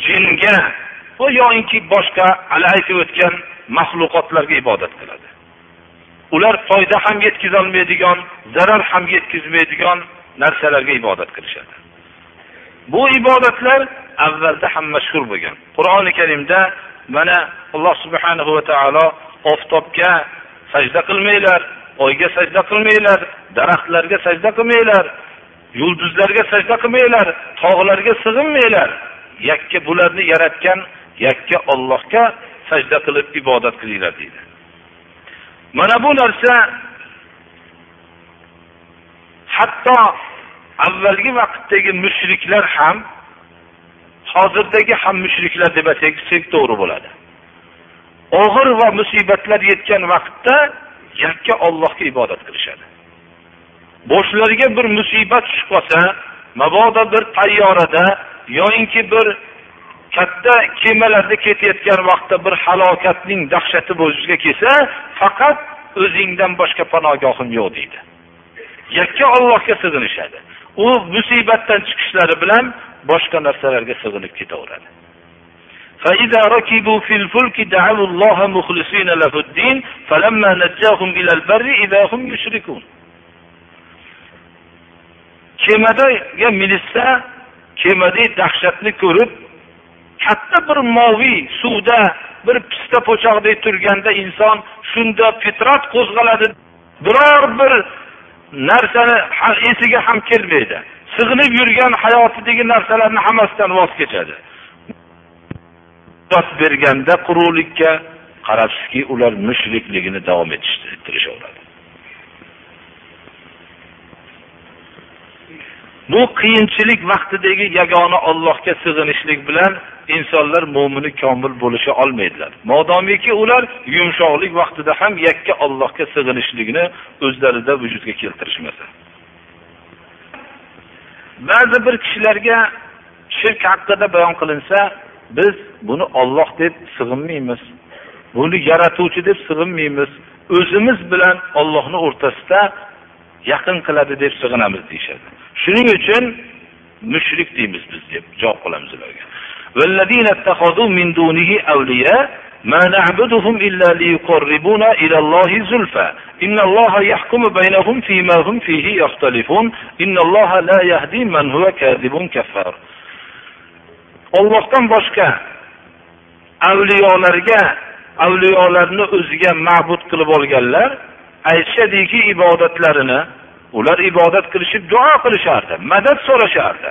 jinga va yoinki boshqa hali aytib o'tgan maxluqotlarga ibodat qiladi. Ular foyda ham yetkazolmaydigan zarar ham yetkazmaydigan narsalarga ibodat qilishadi. Bu ibodatlar avvalda ham mashhur bo'lgan. Qur'oni karimda mana alloh subhanahu va taolo oftobga sajda qilmanglar oyga sajda qilmanglar daraxtlarga sajda qilmanglar yulduzlarga sajda qilmanglar tog'larga sig'inmanglar. Yakka bularni yaratgan yakka ollohga sajda qilib ibodat qilinglar deydi. Mana bu narsa hatto avvalgi vaqtdagi mushriklar ham hozirdagi ham mushriklar deb aytsak to'g'ri bo'ladi. Og'ir va musibatlar yetgan vaqtda yakka ollohga ibodat qilishadi. Boshlariga bir musibat tushib qolsa mabodo bir tayyorada yoyinki bir katta kemalarda ketayotgan vaqtda bir halokatning dahshati bo'lishiga kelsa faqat o'zingdan boshqa panogohim yo'q deydi. Yakka ollohga sig'inishadi. U musibatdan chiqishlari bilan boshqa narsalarga sig'inib ketaveradi فإذا ركبوا في الفلك دعوا الله مخلصين له الدين فلما نجاهم إلى البر إذا هم يشركون kemadaga minishsa kemadagi dahshatni ko'rib katta bir moviy suvda bir pista po'choqdek turganda inson shunda fitrat qo'zg'aladi biror bir narsani esiga ham kelmaydi Sig'inib yurgan hayotidagi narsalarni hammasidan voz kechadi. Berganda quruqlikka qarabsizki ular mushrikligini davom ettirishaveradi. Bu qiyinchilik vaqtidagi yagona ollohga sig'inishlik bilan insonlar mo'mini komil bo'lisha olmaydilar. Modomiki ular yumshoqlik vaqtida ham yakka ollohga sig'inishlikni o'zlarida vujudga keltirishmasa. Ba'zi bir kishilarga shirk haqida bayon qilinsa biz buni olloh deb sig'inmaymiz. Buni yaratuvchi deb sig'inmaymiz. O'zimiz bilan ollohni o'rtasida yaqin qiladi deb sig'inamiz deyishadi. Shuning uchun mushrik deymiz biz deb javob qilamiz ularga. والذين اتخذوا من دونه أولياء ما نعبدهم إلا ليقربونا إلى الله زلفى إن الله يحكم بينهم فيما هم فيه يختلفون إن الله لا يهدي من هو كاذب كفار Allohdan boshqa avliyolarga avliyolarni o'ziga ma'bud qilib olganlar aytishadiki ibodatlarini ular ibodat qilishib duo qilishardi madad so'rashardi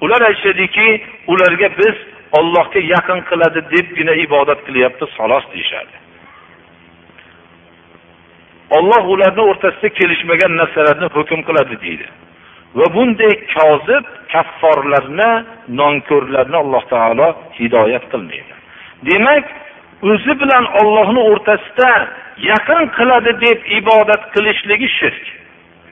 ular aytishadiki ularga biz ollohga yaqin qiladi debgina ibodat qilyapti solos deyishardi. Olloh ularni o'rtasida kelishmagan narsalarni hukm qiladi deydi. Va bunday kozib kafforlarni nonko'rlarni alloh taolo hidoyat qilmaydi. Demak o'zi bilan ollohni o'rtasida yaqin qiladi deb ibodat qilishligi shirk.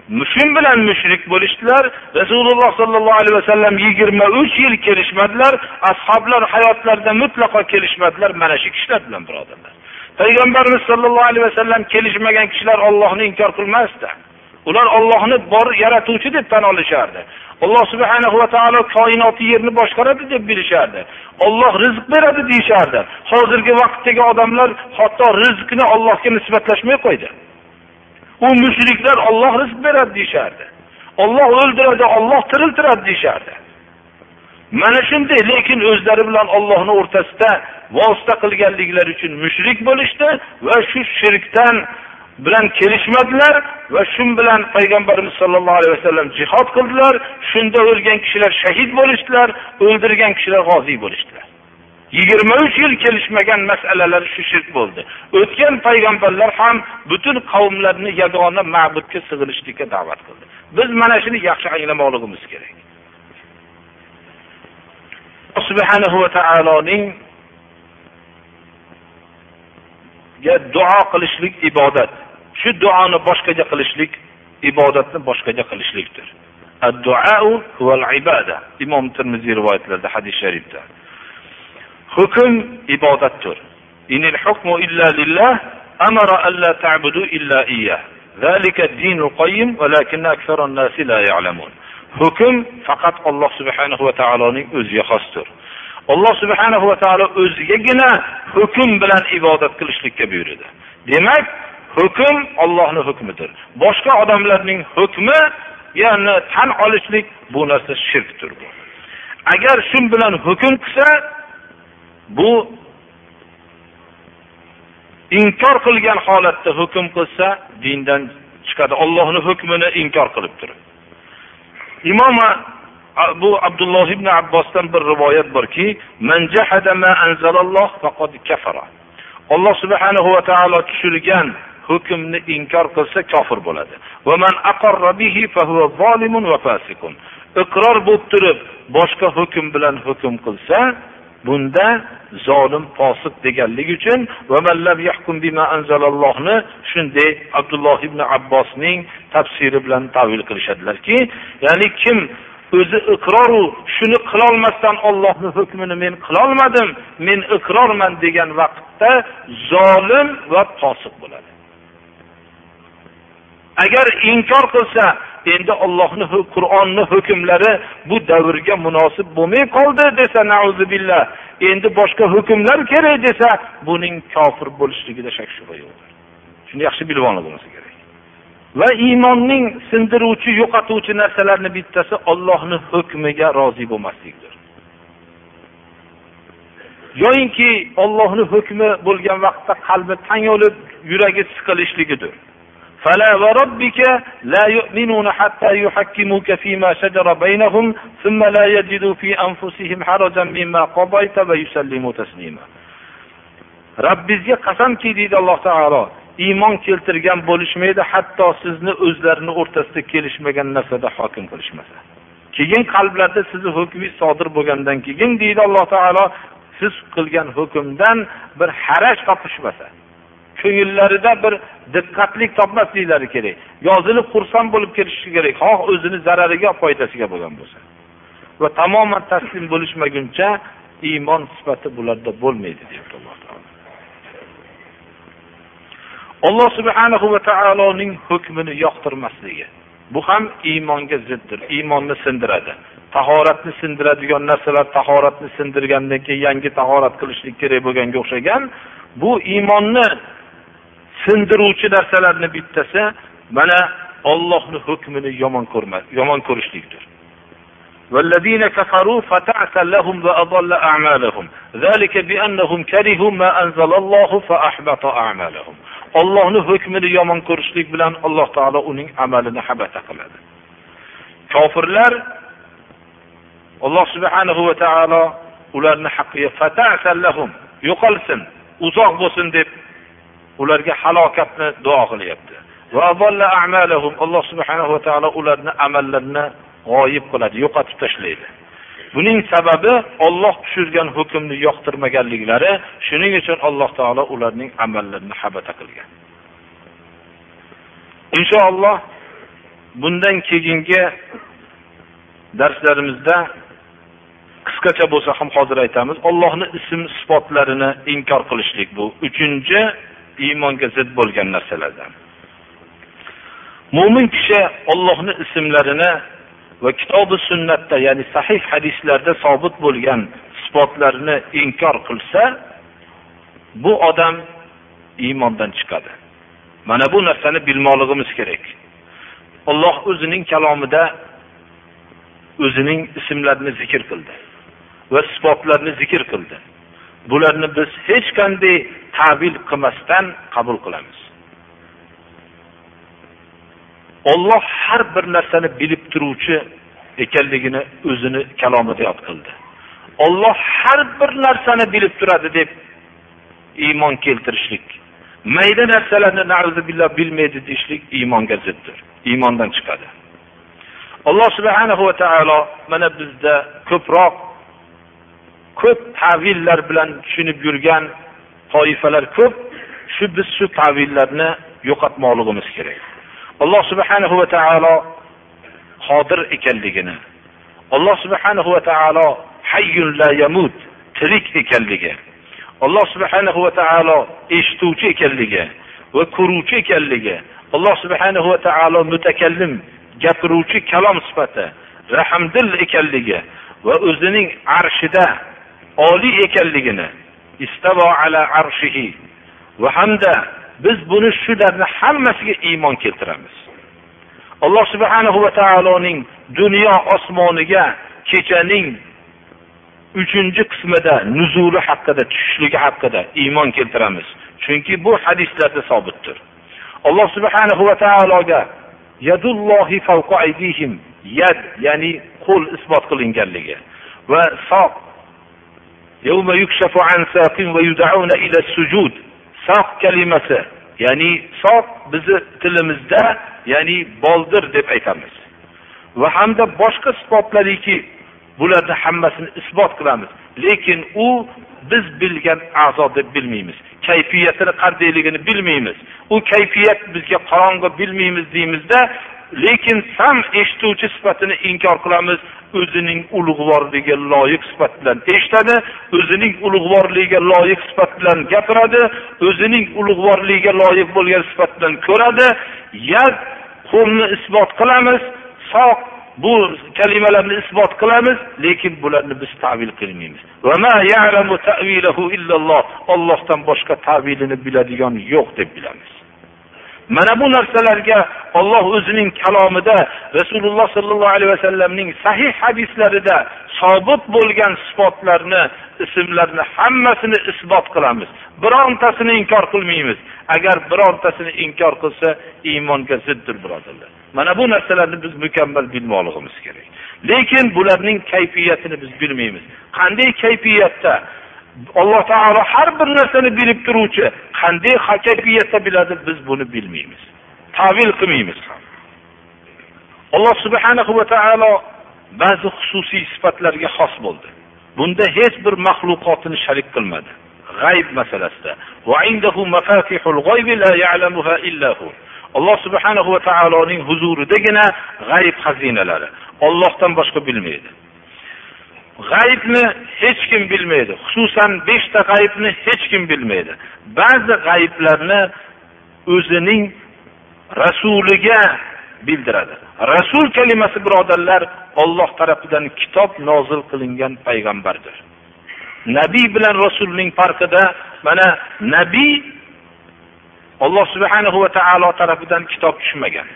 Shu bilan mushrik bo'lishdilar. Rasululloh sollallohu alayhi vasallam yigirma uch yil kelishmadilar. Ashoblar hayotlarida mutlaqo kelishmadilar. Mana shu kishilar bilan birodarlar. Payg'ambarimiz sollallohu alayhi vasallam kelishmagan kishilar ollohni inkor qilmasdi. Ular ollohni bor yaratuvchi deb tan olishardi. Alloh subhanahu va taolo koinoti yerni boshqaradi deb bilishardi. Olloh rizq beradi deyishardi. Hozirgi vaqtdagi odamlar hatto rizqni ollohga nisbatlashmay qo'ydi. U mushriklar olloh rizq beradi deyishardi olloh o'ldiradi olloh tiriltiradi deyishardi mana shunday lekin o'zlari bilan ollohni o'rtasida vosita qilganliklari uchun mushrik bo'lishdi va shu shirkdan bilan kelishmadilar va shu bilan payg'ambarimiz sollallohu alayhi vasallam jihod qildilar shunda o'lgan kishilar shahid bo'lishdilar o'ldirgan kishilar g'oziy bo'lishdilar yigirma uch yil kelishmagan masalalar shu shirk bo'ldi. O'tgan payg'ambarlar ham butun qavmlarni yagona ma'budga sig'inishlikka da'vat qildi. Biz mana shuni yaxshi anglamoqligimiz kerak. Subhanahu va taoloning duo qilishlik ibodat. Shu duoni boshqaga qilishlik ibodatni boshqaga qilishlikdir. Imom termiziy rivoyatlarida hadis sharifda hukm ibodatdir. Inil hukmu ta'budu dinul la ya'lamun. Hukm faqat Alloh subhanahu va taoloning o'ziga xosdir. Alloh subhanahu va taolo o'zigagina hukm bilan ibodat qilishlikka buyurdi demak hukm ollohni hukmidir. Boshqa odamlarning hukmi ya'ni tan olishlik bu narsa shirkdir agar shu bilan hukm qilsa bu inkor qilgan holatda hukm qilsa dindan chiqadi. Allohning hukmini inkor qilib turib imom bu abdulloh ibn abbosdan bir rivoyat borki alloh subhanahu va taolo tushirgan hukmni inkor qilsa kofir bo'ladi. Iqror bo'lib turib boshqa hukm bilan hukm qilsa bunda zolim fosiq deganligi uchun shunday abdulloh ibn abbosning tafsiri bilan tavil qilishadilarki ya'ni kim o'zi iqroru shuni qilolmasdan ollohni hukmini men qilolmadim men iqrorman degan vaqtda zolim va posiq bo'ladi. Agar inkor qilsa endi ollohni qur'onni hukmlari bu davrga munosib bo'lmay qoldi desa billah. Endi boshqa hukmlar kerak desa buning kofir bo'lishligida shak shubha yo'qdir shuni yaxshi bilib olib bo'lmasa kerak. Va iymonning sindiruvchi yo'qotuvchi narsalarni bittasi ollohni hukmiga rozi bo'lmaslikdir. Yoyinki ollohni hukmi bo'lgan vaqtda qalbi tang bo'lib yuragi siqilishligidir. فلا وربك لا يؤمنون حتى يحكموك فيما شجر بينهم ثم لا يجدوا في أنفسهم حرجا مما قضيت ويسلموا تسليما robbingizga qasamki deydi alloh taolo iymon keltirgan bo'lishmaydi hatto sizni o'zlarini o'rtasida kelishmagan narsada hokim qilishmasa keyin qalblarda sizni hukmingiz sodir bo'lgandan keyin deydi alloh taolo siz qilgan hukmdan bir haraj topishmasa ko'ngillarida bir diqqatlik topmasliklari kerak. Yozilib xursand bo'lib kelishi kerak. Xoh o'zini zarariga foydasiga bo'lgan bo'lsa. Va tamoman taslim bo'lishmaguncha iymon sifati bularda bo'lmaydi deyapti alloh taolo. Alloh subhanahu va taoloning hukmini yoqtirmasligi. Bu ham iymonga ziddir iymonni sindiradi. Tahoratni sindiradigan narsalar tahoratni sindirgandan keyin yangi tahorat qilishlik kerak bo'lganga o'xshagan bu iymonni sindiruvchi narsalarni bittasi mana ollohni hukmini yomon ko'rmas yomon ko'rishlikdir والذين كفروا فتعسى لهم وأضل أعمالهم ذلك بأنهم كرهوا ما أنزل الله فأحبط أعمالهم ollohni hukmini yomon ko'rishlik bilan alloh taolo uning amalini habata qiladi kofirlar alloh subhanahu va taolo ularni haqqiga yo'qolsin uzoq bo'lsin deb ularga halokatni duo qilyapti. Alloh subhanahu va taolo ularni amallarini g'oyib qiladi yo'qotib tashlaydi. Buning sababi olloh tushirgan hukmni yoqtirmaganliklari shuning uchun alloh taolo ularning amallarini habata qilgan. Inshaalloh bundan keyingi darslarimizda qisqacha bo'lsa ham hozir aytamiz ollohni ism sifatlarini inkor qilishlik bu. Uchinchi iymonga zid bo'lgan narsalardan. Mo'min kishi ollohni ismlarini va kitobi sunnatda ya'ni sahih hadislarda sobit bo'lgan sifatlarini inkor qilsa bu odam iymondan chiqadi. Mana bu narsani bilmoqligimiz kerak. Olloh o'zining kalomida o'zining ismlarini zikr qildi va sifatlarni zikr qildi. Bularni biz hech qanday tavil qilmasdan qabul qilamiz. Olloh har bir narsani bilib turuvchi ekanligini o'zini kalomida yod qildi. Olloh har bir narsani bilib turadi deb iymon keltirishlik mayda narsalarni billah bilmaydi deyishlik iymonga ziddir iymondan chiqadi. Alloh subhanahu va taolo mana bizda ko'proq ko'p tavillar bilan tushunib yurgan toifalar ko'p shu biz shu tavillarni yo'qotmoqligimiz kerak. Alloh subhanahu va taolo qodir ekanligini alloh subhanahu va taolo hayyun la yamut tirik ekanligi alloh subhanahu va taolo eshituvchi ekanligi va ko'ruvchi ekanligi alloh subhanahu va taolo mutakallim gapiruvchi kalom sifati rahmdil ekanligi va o'zining arshida oliy ekanligini istavo ala arshihi. Va hamda biz buni shularni hammasiga iymon keltiramiz. Alloh subhanahu va taoloning dunyo osmoniga kechaning uchinchi qismida nuzuli haqida tushishligi haqida iymon keltiramiz. Chunki bu hadislarda sobitdir. Alloh subhanahu va taologa yadullohi aydihim yad ya'ni qo'l isbot qilinganligi va soq soq kalimasi ya'ni soq bizni tilimizda ya'ni boldir deb aytamiz va hamda boshqa isbotlariki bularni hammasini isbot qilamiz lekin u biz bilgan a'zo deb bilmaymiz kayfiyatini qandayligini bilmaymiz u kayfiyat bizga qorong'i bilmaymiz deymizda lekin sam eshituvchi sifatini inkor qilamiz o'zining ulug'vorligiga loyiq sifat bilan eshitadi o'zining ulug'vorligiga loyiq sifat bilan gapiradi o'zining ulug'vorligiga loyiq bo'lgan sifat bilan ko'radi. Yad qo'lni isbot qilamiz soq bu kalimalarni isbot qilamiz lekin bularni biz tavil qilmaymiz. Ollohdan boshqa tavilini biladigan yo'q deb bilamiz. Mana bu narsalarga olloh o'zining kalomida rasululloh sollallohu alayhi vasallamning sahih hadislarida sobit bo'lgan sifatlarni ismlarni hammasini isbot qilamiz. Birontasini inkor qilmaymiz. Agar birontasini inkor qilsa iymonga ziddir birodarlar. Mana bu narsalarni biz mukammal bilmoqligimiz kerak. Lekin bularning kayfiyatini biz bilmaymiz. Qanday kayfiyatda? Alloh taolo har bir narsani bilib turuvchi qanday kayfiyatda biladi biz buni bilmaymiz. Tavil qilmaymiz ham. Alloh subhanahu va taolo ba'zi xususiy sifatlarga xos bo'ldi. Bunda hech bir maxluqotini sharik qilmadi. G'ayb masalasida. Alloh subhanahu va taoloning huzuridagina g'ayb xazinalari. Ollohdan boshqa bilmaydi. G'aybni hech kim bilmaydi. Xususan beshta g'aybni hech kim bilmaydi. Ba'zi g'ayblarni o'zining rasuliga bildiradi. Rasul kalimasi birodarlar olloh tarafidan kitob nozil qilingan payg'ambardir. Nabiy bilan rasulning farqida mana nabiy alloh subhanahu va taolo tarafidan kitob tushmagan.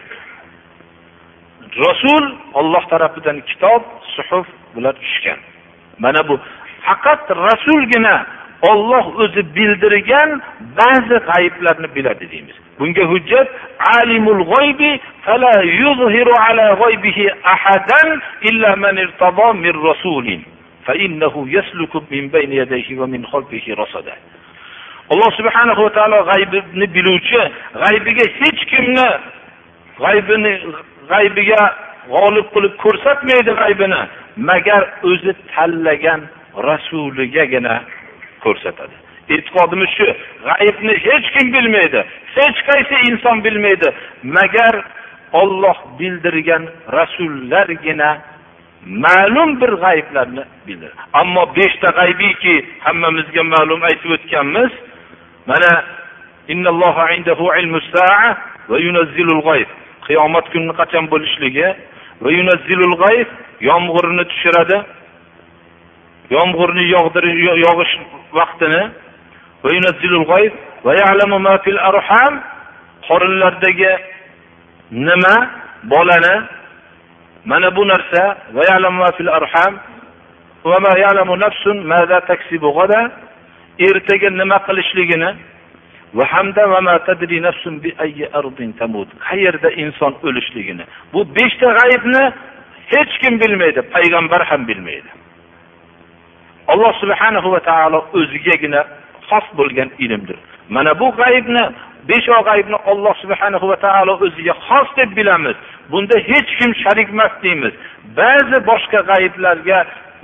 Rasul olloh tarafidan kitob suhuf bular tushgan. Mana bu faqat rasulgina olloh o'zi bildirgan ba'zi g'ayiblarni biladi deymiz. Bunga hujjat alimul g'oybi fala yuzhiru ala g'oybihi ahadan illa man irtado min rasulin fa innahu yasluku min bayni yadayhi va min xalfihi rasada. Alloh subhanahu va taolo g'aybni biluvchi g'aybiga hech kimni g'aybini g'aybiga g'olib qilib ko'rsatmaydi g'aybini. Magar o'zi tanlagan rasuligagina ko'rsatadi. E'tiqodimiz shu g'aybni hech kim bilmaydi hech qaysi inson bilmaydi. Magar Alloh bildirgan rasullargina ma'lum bir g'ayblarni bildiradi. Ammo beshta g'aybiyki hammamizga ma'lum aytib o'tganmiz mana qiyomat kuni qachon bo'lishligi va g'ayb yomg'irni tushiradi. Yomg'irni yog'dirish yog'ish vaqtini. Qorinlardagi nima bolani. Mana bu narsa ertaga nima qilishligini va hamda va ma tadri nafsun bi ayyi ardin tamut. Qayerda inson o'lishligini. Bu beshta g'aybni hech kim bilmaydi payg'ambar ham bilmaydi. Alloh subhanahu va taolo o'zigagina xos bo'lgan ilmdir. Mana bu g'aybni besh g'aybni olloh subhanahu va taolo o'ziga xos deb bilamiz. Bunda hech kim sharik emas deymiz. Ba'zi boshqa g'ayblarga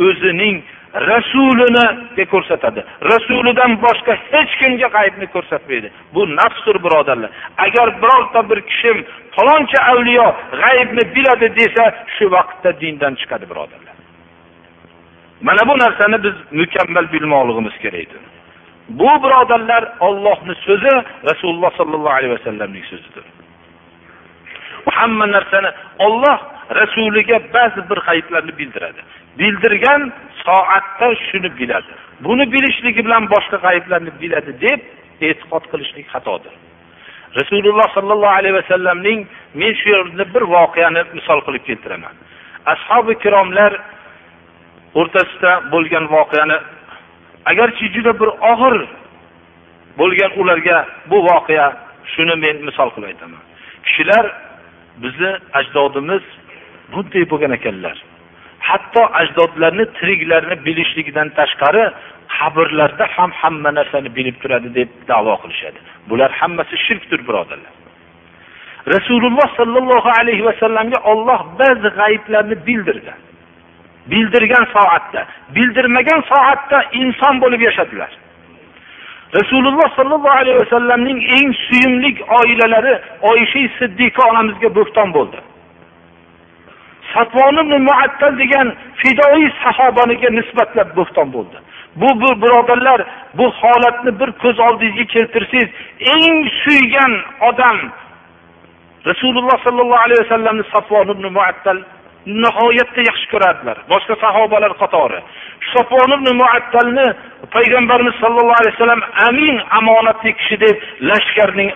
o'zining rasulini ko'rsatadi. Rasulidan boshqa hech kimga g'aybni ko'rsatmaydi. Bu nafsdir birodarlar. Agar birorta bir kishi faloncha avliyo g'aybni biladi desa shu vaqtda dindan chiqadi birodarlar. Mana bu narsani biz mukammal bilmoqligimiz kerakdir bu birodarlar ollohni so'zi rasululloh sollallohu alayhi vasallamning so'zidir. Hamma narsani olloh rasuliga ba'zi bir g'ayblarni bildiradi. Bildirgan soatda shuni biladi. Buni bilishligi bilan boshqa g'ayiblarni biladi deb e'tiqod qilishlik xatodir. Rasululloh sollallohu alayhi vasallamning men shu yerda bir voqeani misol qilib keltiraman. Ashobi ikromlar o'rtasida bo'lgan voqeani agarchi juda bir og'ir bo'lgan ularga bu voqea shuni men misol qilib aytaman. Kishilar bizni ajdodimiz bunday bo'lgan ekanlar. Hatto ajdodlarni tiriklarini bilishligidan tashqari qabrlarda ham hamma narsani bilib turadi deb davo qilishadi. Bular hammasi shirkdir birodarlar. Rasululloh sollallohu alayhi vasallamga olloh ba'zi g'ayblarni bildirdi. Bildirgan soatda bildirmagan soatda inson bo'lib yashadilar. Rasululloh sollallohu alayhi vasallamning eng suyumli oilalari oysha siddiqa onamizga bo'xton bo'ldi. Satvon muattal degan fidoiy sahobaniga nisbatlab bo'xton bo'ldi. Bu bu birodarlar bu holatni bir ko'z oldingizga keltirsangiz eng suygan odam rasululloh sollallohu alayhi vasallamni satvon ibn muattal nihoyatda yaxshi ko'rardilar. Boshqa sahobalar qatori. Sopon ibn muattalni payg'ambarimiz sollallohu alayhi vasallam amin omonatli kishi deb lashkarning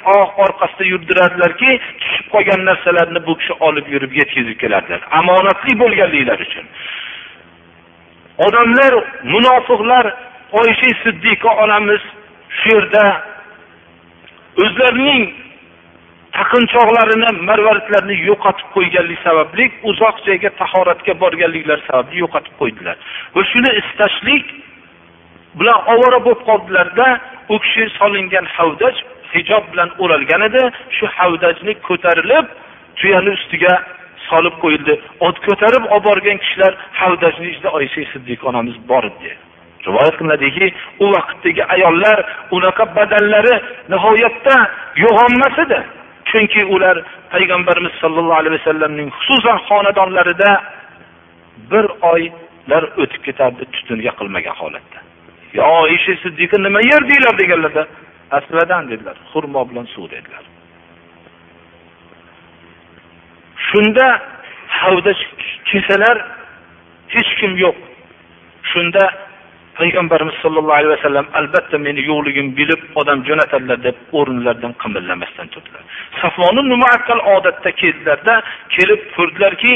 orqasida yurdirardilarki tushib qolgan narsalarni bu kishi olib yurib yetkazib kelardilar. Omonatli bo'lganliklari uchun. Odamlar munofiqlar oysha siddiqa onamiz shu yerda o'zlarining taqinchoqlarini marvaridlarini yo'qotib qo'yganlik sababli uzoq joyga tahoratga borganliklari sababli yo'qotib qo'ydilar. Va shuni istashlik bilan ovora bo'lib qoldilarda u kishi solingan havdaj hijob bilan o'ralgan edi. Shu havdajni ko'tarilib tuyani ustiga solib qo'yildi. Ot ko'tarib olib borgan kishilar havdajni ichida oysha siddiq onamiz bor edi. Rivoyat qilinadiki u vaqtdagi ayollar unaqa badanlari nihoyatda yo'g'onmas edi. Chunki ular payg'ambarimiz sollallohu alayhi vasallamning xususan xonadonlarida bir oylar o'tib ketardi tutun yoqilmagan holatda. Yo oysha siddiqa nima yerdinglar deganlarda asladan dedilar xurmo bilan suv dedilar. Shunda havda kelsalar hech kim yo'q. Shunda payg'ambarimiz sollallohu alayhi vasallam albatta meni yo'qligim bilib odam jo'natadilar deb o'rinlaridan qimirlamasdan turdilar. Safoni muakkal odatda keldilarda kelib ko'rdilarki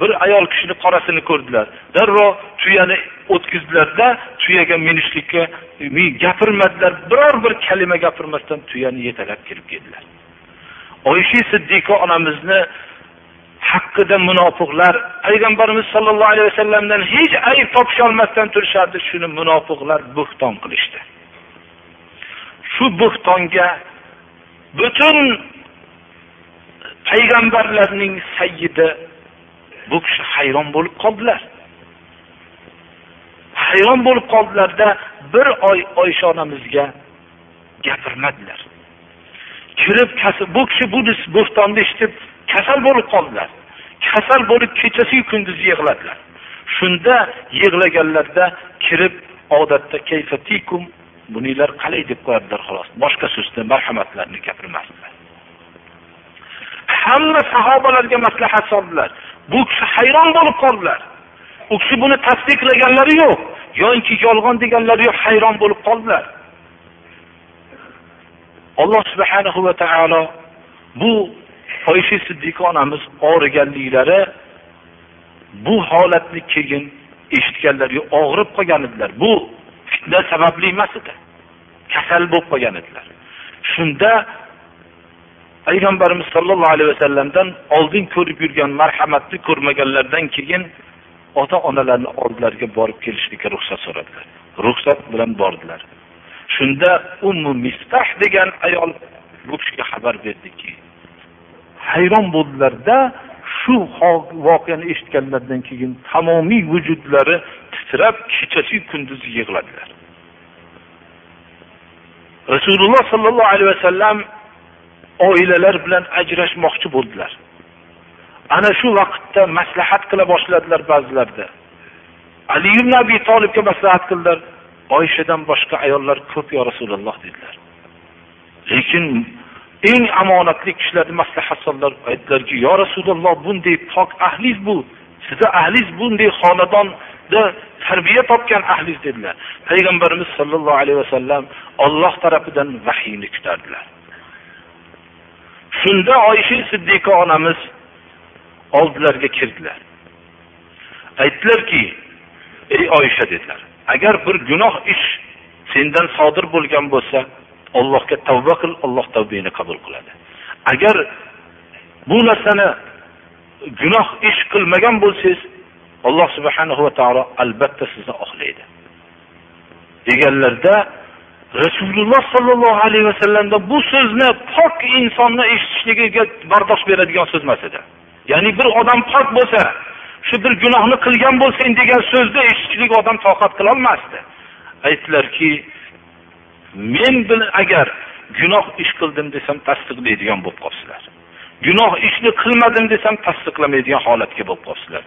bir ayol kishini qorasini ko'rdilar. Darrov tuyani o'tkazdilarda tuyaga minishlikka gapirmadilar. Biror bir kalima gapirmasdan tuyani yetalab kirib keldilar. Oysha siddiqa onamizni haqida munofiqlar payg'ambarimiz sollallohu alayhi vasallamdan hech ayb topisholmasdan turishardi. Shuni munofiqlar bo'xton qilishdi. Shu bo'xtonga butun payg'ambarlarning sayyidi bu kishi hayron bo'lib qoldilar. Hayron bo'lib qoldilarda bir oy oysha onamizga gapirmadilar. Kirib bu kishi bu bo'xtonni eshitib kasal bo'lib qoldilar. Kasal bo'lib kechasiyu kunduzi yig'ladilar. Shunda yig'laganlarda kirib odatda kayfatikum buninglar qalay deb qo'yadilar xolos. Boshqa so'zda marhamatlarini gapirmasdilar. Hamma sahobalarga maslahat soldilar. Bu kishi hayron bo'lib qoldilar. U kishi buni tasdiqlaganlari yo'q yoinki yolg'on deganlari yo'q hayron bo'lib qoldilar. Alloh subhanahu va taolo bu oysha siddiqa onamiz og'riganliklari bu holatni keyin eshitganlar og'rib qolgan edilar. Bu fitna sababli emas edi. Kasal bo'lib qolgan edilar. Shunda payg'ambarimiz sollallohu alayhi vasallamdan oldin ko'rib yurgan marhamatni ko'rmaganlardan keyin ota onalarni oldilariga borib kelishlikka ruxsat so'radilar. Ruxsat bilan bordilar. Shunda ummu mistah degan ayol bu kishiga xabar berdiki hayron bo'ldilarda shu voqeani eshitganlaridan keyin tamomiy vujudlari titrab kechasi kunduzi yig'ladilar. Rasululloh sollallohu alayhi vasallam oilalar bilan ajrashmoqchi bo'ldilar. Ana shu vaqtda maslahat qila boshladilar ba'zilarda. Ali ibn abi tolibga maslahat qildilar. Oyshadan boshqa ayollar ko'p yo rasululloh dedilar. Lekin eng omonatli kishilarni maslahat soldilar aytdilarki yo rasululloh bunday pok ahliz bu sizni ahliz bunday xonadonda tarbiya topgan ahliz dedilar. Payg'ambarimiz sollallohu alayhi vasallam olloh tarafidan vahiyni kutardilar. Shunda oysha siddiqa onamiz oldilariga kirdilar. Aytdilarki ey oysha dedilar agar bir gunoh ish sendan sodir bo'lgan bo'lsa Allohga tavba qil Alloh tavbangni qabul qiladi. Agar bu narsani gunoh ish qilmagan bo'lsangiz alloh subhanahu va taolo albatta sizni oqlaydi. Deganlarda rasululloh sollallohu alayhi vasallamda bu so'zni pok insonni eshitishligiga bardosh beradigan so'z emas edi. Ya'ni bir odam pok bo'lsa shu bir gunohni qilgan bo'lsang degan so'zni eshitishlik odam toqat qilolmasdi. Aytdilarki men bilan agar gunoh ish qildim desam tasdiqlaydigan bo'lib qolibsizlar gunoh ishni qilmadim desam tasdiqlamaydigan holatga bo'lib qolibsizlar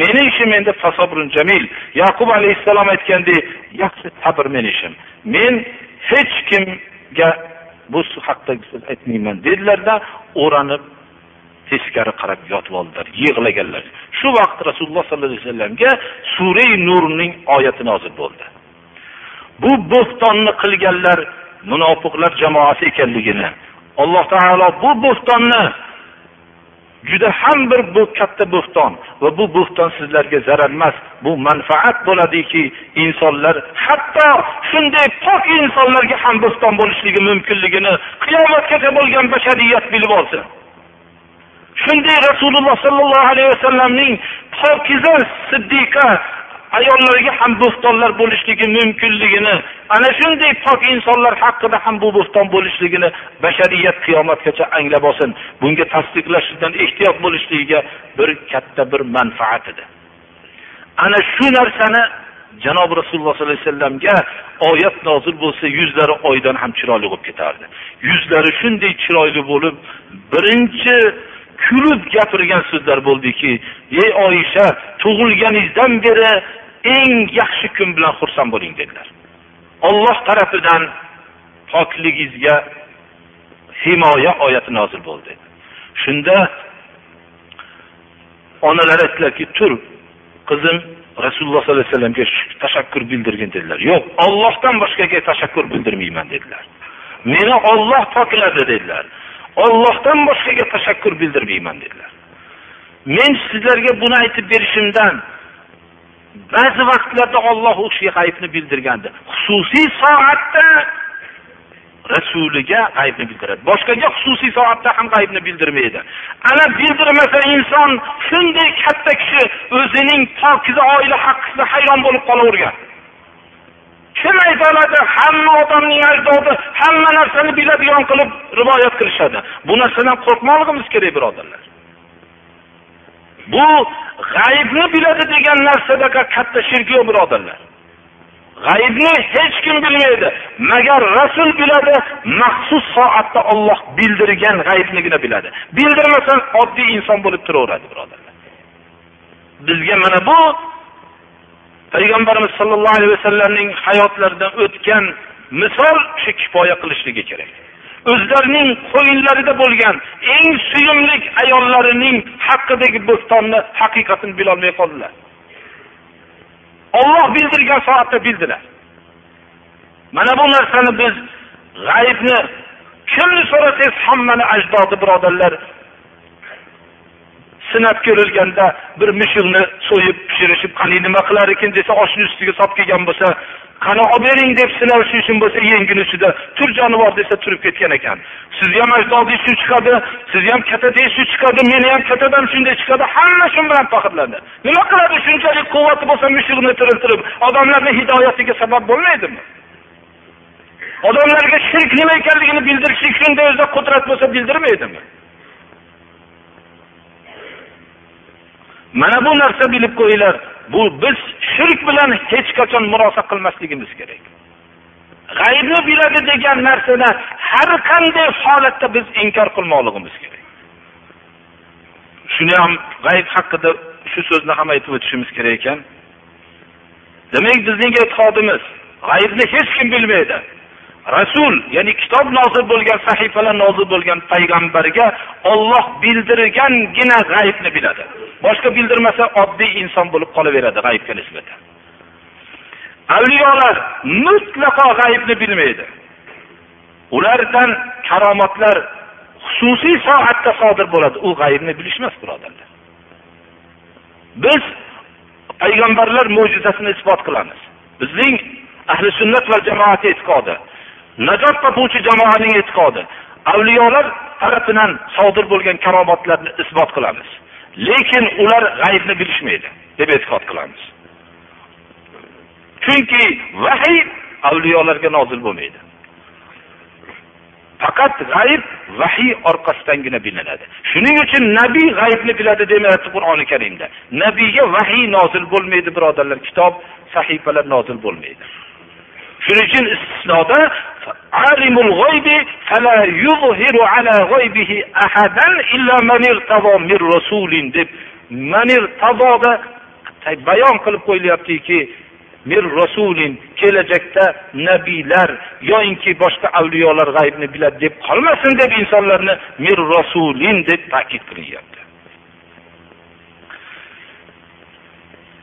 meni ishim endi fasobrun jamil. Yaqub alayhissalom aytgandek yaxshi sabr meni ishim. Men hech kimga bu haqda so'z aytmayman dedilarda o'ranib teskari qarab yotib oldilar yig'laganlar. Shu vaqt rasululloh sollallohu alayhi vasallamga suray nurning oyati nozil bo'ldi. Bu bo'xtonni qilganlar munofiqlar jamoasi ekanligini. Alloh taolo bu bo'xtonni juda ham bir bu katta bo'xton va bu bo'xton sizlarga zarar emas bu manfaat bo'ladiki insonlar hatto shunday pok insonlarga ham bo'xton bo'lishligi mumkinligini qiyomatgacha bo'lgan bashariyat bilib olsin. Shunday rasululloh sollallohu alayhi vasallamning pokiza siddiqa ayollarga ham bo'xtonlar bo'lishligi mumkinligini ana shunday pok insonlar haqida ham bu bo'xton bo'lishligini bashariyat qiyomatgacha anglab olsin. Bunga tasdiqlashdan ehtiyot bo'lishligiga bir katta bir manfaat edi. Ana shu narsani janobi rasululloh sollallohu alayhi vasallamga oyat nozil bo'lsa yuzlari oydan ham chiroyli bo'lib ketardi. Yuzlari shunday chiroyli bo'lib birinchi kulib gapirgan so'zlar bo'ldiki ey oyisha tug'ilganingizdan beri eng yaxshi kun bilan xursand bo'ling dedilar. Olloh tarafidan pokligingizga himoya oyati nozil bo'ldi. Shunda onalar aytdilarki tur qizim rasululloh sollallohu alayhi vasallamga tashakkur bildirgin dedilar. Yo'q ollohdan boshqaga tashakkur bildirmayman dedilar. Meni olloh pokladi dedilar. Ollohdan boshqaga tashakkur bildirmayman dedilar. Men sizlarga buni aytib berishimdan ba'zi vaqtlarda olloh u kishiga g'aybni bildirgandi. Xususiy soatda rasuliga g'aybni bildiradi. Boshqaga xususiy soatda ham g'aybni bildirmaydi. Ana bildirmasa inson shunday katta kishi o'zining pokiza oila haqqida hayron bo'lib qolavergan. Kim ayta oladi hamma odamning ajdodi hamma narsani biladigan qilib rivoyat qilishadi bu narsadan qo'rqmoqligimiz kerak birodarlar. Bu g'aybni biladi degan narsadaqa katta shirk yo'q birodarlar. G'aybni hech kim bilmaydi. Magar rasul biladi maxsus soatda olloh bildirgan g'ayibnigina biladi. Bildirmasa oddiy inson bo'lib turaveradi birodarlar. Bizga mana bu payg'ambarimiz sollallohu alayhi vasallamning hayotlaridan o'tgan misol shu kifoya qilishligi kerak. O'zlarining qo'yinlarida bo'lgan eng suyumli ayollarining haqidagi bo'stonni haqiqatini bilolmay qoldilar. Olloh bildirgan soatda bildilar. Mana bu narsani biz g'aybni kimni so'rasangiz hammani ajdodi birodarlar sinab ko'rilganda bir mushukni so'yib pishirishib qani nima qilar ekan desa oshni ustiga solib kelgan bo'lsa qani olib bering deb sinash uchun bo'lsa yengini ustida tur jonivor desa turib ketgan ekan. Sizni ham ajdodingiz shu chiqadi sizni ham katadangiz shu chiqadi meni ham katadan shunday chiqadi hamma shu bilan faxrlandi nima qiladi? Shunchalik quvvati bo'lsa mushukni tiriltirib odamlarni hidoyatiga sabab bo'lmaydimi? Odamlarga shirk nima ekanligini bildirishlik shunday o'zida qudrat bo'lsa bildirmaydimi? Mana bu narsa bilib qo'yinglar. Bu biz shirk bilan hech qachon murosa qilmasligimiz kerak. G'aybni biladi degan narsani har qanday holatda biz inkor qilmoqligimiz kerak. Shuni ham g'ayb haqida shu so'zni ham aytib o'tishimiz kerak ekan. Demak bizning e'tiqodimiz? G'aybni hech kim bilmaydi. Rasul ya'ni kitob nozil bo'lgan sahifalar nozil bo'lgan payg'ambarga olloh bildirgangina g'aybni biladi. Boshqa bildirmasa oddiy inson bo'lib qolaveradi g'aybga nisbatan. Avliyolar mutlaqo g'aybni bilmaydi. Ulardan karomatlar xususiy soatda sodir bo'ladi. U g'aybni bilishmas birodarlar. Biz payg'ambarlar mo'jizasini isbot qilamiz. Bizning ahli sunnat va jamoat e'tiqodi najot topuvchi jamoaning e'tiqodi. Avliyolar tarafidan sodir bo'lgan karomatlarni isbot qilamiz. Lekin ular g'aybni bilishmaydi deb e'tiqod qilamiz. Chunki vahiy avliyolarga nozil bo'lmaydi. Faqat g'ayb vahiy orqasidangina bilinadi. Shuning uchun nabiy g'aybni biladi demayapti qur'oni karimda. Nabiyga vahiy nozil bo'lmaydi birodarlar. Kitob sahifalar nozil bo'lmaydi. Shuning uchun istisnoda alimul g'oybi fala yuzhiru ala g'oybihi ahadan illa man irtado min rasulin deb man irtadoda bayon qilib qo'yilyaptiki mir rasulin kelajakda nabiylar yoinki boshqa avliyolar g'aybni biladi deb qolmasin deb insonlarni mir rasulin deb ta'kid qilinyapti.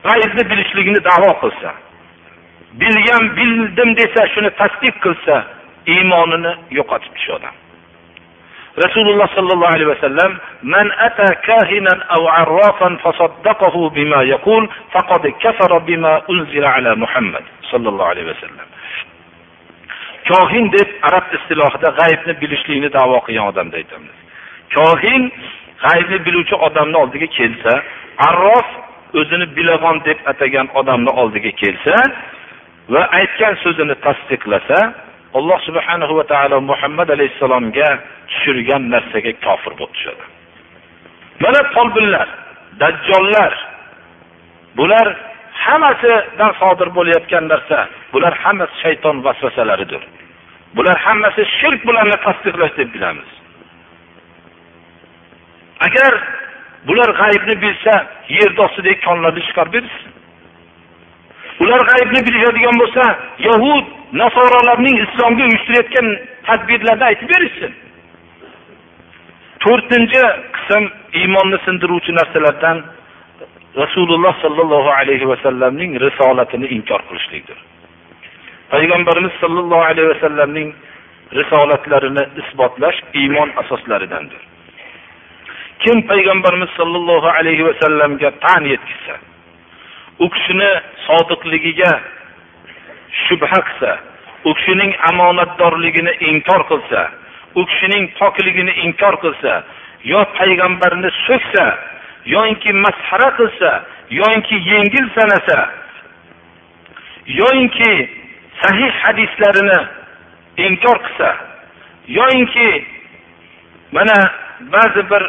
G'aybni bilishligini davo qilsa bilgan bildim desa shuni tasdiq qilsa iymonini yo'qotib shu odam. Rasululloh sollallohu alayhi vasallam man ata kahinan aw arrafan fasaddaqahu bima yaqul faqad kafara bima unzila ala muhammad sollallohu alayhi vasallam. Kohin deb arab istilohida g'aybni bilishlikni davo qilgan odamni aytamiz kohin g'aybni biluvchi odamni oldiga kelsa arrof o'zini bilag'on deb atagan odamni oldiga kelsa va aytgan so'zini tasdiqlasa alloh subhanahu va taolo muhammad alayhissalomga tushirgan narsaga kofir bo'lib tushadi. Mana folbinlar dajjollar bular hammasidan sodir bo'layotgan narsa bular hammasi shayton vasvasalaridir. Bular hammasi shirk bularni tasdiqlash deb bilamiz. Agar bular g'aybni bilsa yerni ostidagi konlarni chiqarib berishsin. Ular g'aybni bilishadigan bo'lsa yahud nasoralarning islomga uyushtirayotgan tadbirlarni aytib berishsin. To'rtinchi qism iymonni sindiruvchi narsalardan rasululloh sollallohu alayhi vasallamning risolatini inkor qilishlikdir. Payg'ambarimiz sollallohu alayhi vasallamning risolatlarini isbotlash iymon asoslaridandir. Kim payg'ambarimiz sollallohu alayhi vasallamga tan yetkazsa u kishini sodiqligiga shubha qilsa u kishining omonatdorligini inkor qilsa u kishining pokligini inkor qilsa yo payg'ambarni so'ksa yoinki masxara qilsa yoinki yengil sanasa yoinki sahih hadislarini inkor qilsa yoinki mana ba'zi bir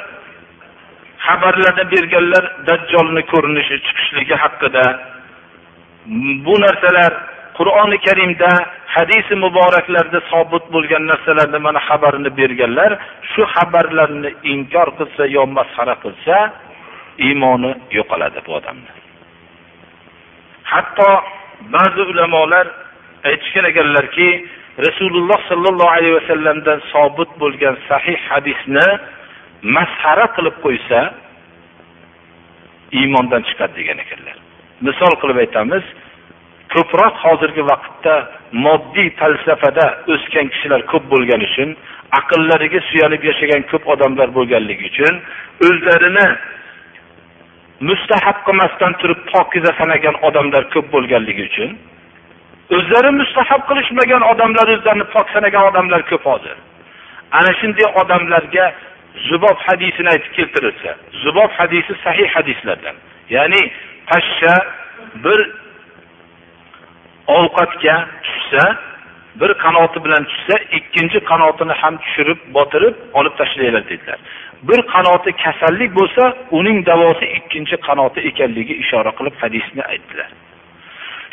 xabarlarni berganlar dajjolni ko'rinishi chiqishligi haqida. Bu narsalar qur'oni karimda hadisi muboraklarda sobit bo'lgan narsalarni mana xabarini berganlar shu xabarlarni inkor qilsa yo masxara qilsa iymoni yo'qoladi bu odamni. Hatto ba'zi ulamolar aytishgan ekanlarki rasululloh sollallohu alayhi vasallamdan sobit bo'lgan sahih hadisni masxara qilib qo'ysa iymondan chiqadi degan ekanlar. Misol qilib aytamiz ko'proq hozirgi vaqtda moddiy falsafada o'sgan kishilar ko'p bo'lgani uchun aqllariga suyanib yashagan ko'p odamlar bo'lganligi uchun o'zlarini mustahab qilmasdan turib pokiza sanagan odamlar ko'p bo'lganligi uchun o'zlari mustahab qilishmagan odamlar o'zlarini pok sanagan odamlar ko'p hozir. Ana shunday odamlarga zubob hadisini aytib keltirilsa zubob hadisi sahih hadislardan. Ya'ni pashsha bir ovqatga tushsa bir qanoti bilan tushsa ikkinchi qanotini ham tushirib botirib olib tashlanglar dedilar. Bir qanoti kasallik bo'lsa uning davosi ikkinchi qanoti ekanligi ishora qilib hadisni aytdilar.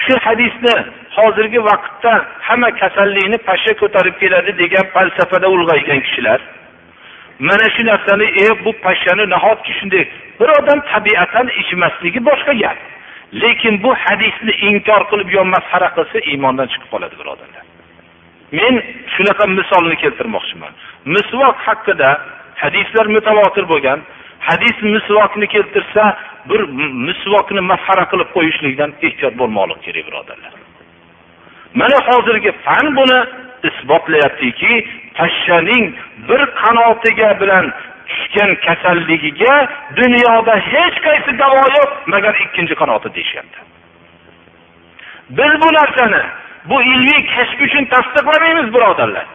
Shu hadisni hozirgi vaqtda hamma kasallikni pashsha ko'tarib keladi degan falsafada ulg'aygan kishilar mana shu narsani e bu pashshani nahotki shunday bir odam tabiatan ichmasligi boshqa gap. Lekin bu hadisni inkor qilib yo masxara qilsa iymondan chiqib qoladi birodarlar men shunaqa misolni keltirmoqchiman. Misvok haqida hadislar mutavotir bo'lgan hadis misvokni keltirsa bir misvokni masxara qilib qo'yishlikdan ehtiyot bo'lmoqlik kerak birodarlar mana hozirgi fan buni isbotlayaptiki pashshaning bir qanotiga bilan tushgan kasalligiga dunyoda hech qaysi davo yo'q magar ikkinchi qanoti deyishyapti. Biz bu narsani bu ilmiy kashf uchun tasdiqlamaymiz birodarlar.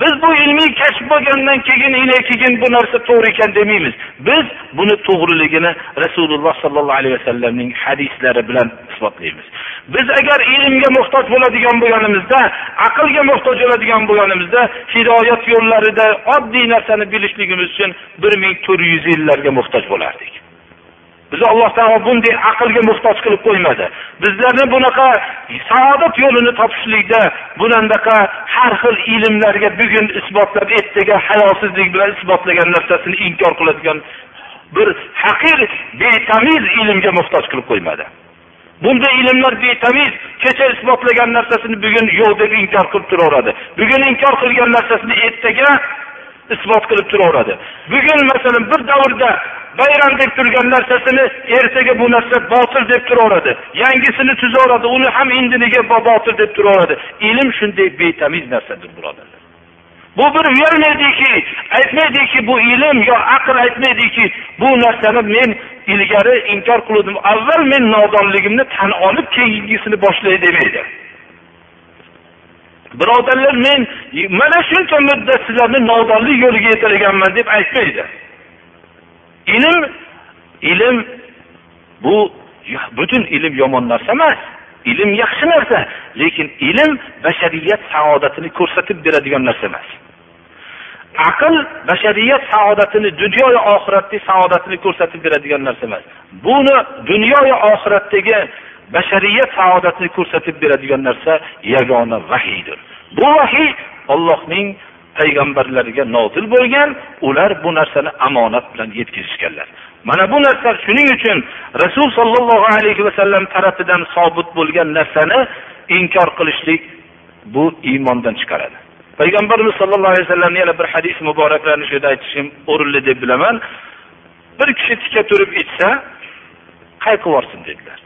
Biz bu ilmiy kashf bo'lgandan keyin keyin bu narsa to'g'ri ekan demaymiz biz buni to'g'riligini rasululloh sollallohu alayhi vasallamning hadislari bilan isbotlaymiz. Biz agar ilmga muhtoj bo'ladigan bo'lganimizda aqlga muhtoj bo'ladigan bo'lganimizda hidoyat yo'llarida oddiy narsani bilishligimiz uchun bir ming to'rt yuz yillarga muhtoj bo'lardik. Bizni alloh taolo bunday aqlga muhtoj qilib qo'ymadi. Bizlarni bunaqa saodat yo'lini topishlikda bunaqa har xil ilmlarga bugun isbotlab ertaga hayosizlik bilan isbotlagan narsasini inkor qiladigan bir haqir betamiz ilmga muhtoj qilib qo'ymadi. Bunday ilmlar betamiz kecha isbotlagan narsasini bugun yo'q deb inkor qilib turaveradi. Bugun inkor qilgan narsasini ertaga isbot qilib turaveradi. Bugun masalan bir davrda bayram deb turgan narsasini ertaga bu narsa botil deb turaveradi. Yangisini tuzaveradi uni ham indiniga botil deb turaveradi. Ilm shunday betamiz narsadir birodarlar. Bu bir uyalmaydiki aytmaydiki bu ilm yo aql aytmaydiki bu narsani men ilgari inkor qiluvdim. Avval men nodonligimni tan olib keyingisini boshlay demaydi. Birodarlar men mana shuncha muddat sizlarni nodonlik yo'liga yetalaganman deb aytmaydi. Ilm ilm bu butun ilm yomon narsa emas. Ilm yaxshi narsa lekin ilm bashariyat saodatini ko'rsatib beradigan narsa emas. Aql bashariyat saodatini dunyoyu oxiratdagi saodatini ko'rsatib beradigan narsa emas. Buni dunyoyu oxiratdagi bashariyat saodatini ko'rsatib beradigan narsa yagona vahiydir bu vahiy ollohning payg'ambarlarga nozil bo'lgan ular bu narsani omonat bilan yetkazishganlar. Mana bu narsa shuning uchun rasul sollallohu alayhi vasallam tarafidan sobit bo'lgan narsani inkor qilishlik bu iymondan chiqaradi. Payg'ambarimiz sollallohu alayhi vasallamni yana bir hadis muboraklarini shu yerda aytishim o'rinli deb bilaman. Bir kishi tika turib ichsa qayqib yuborsin dedilar.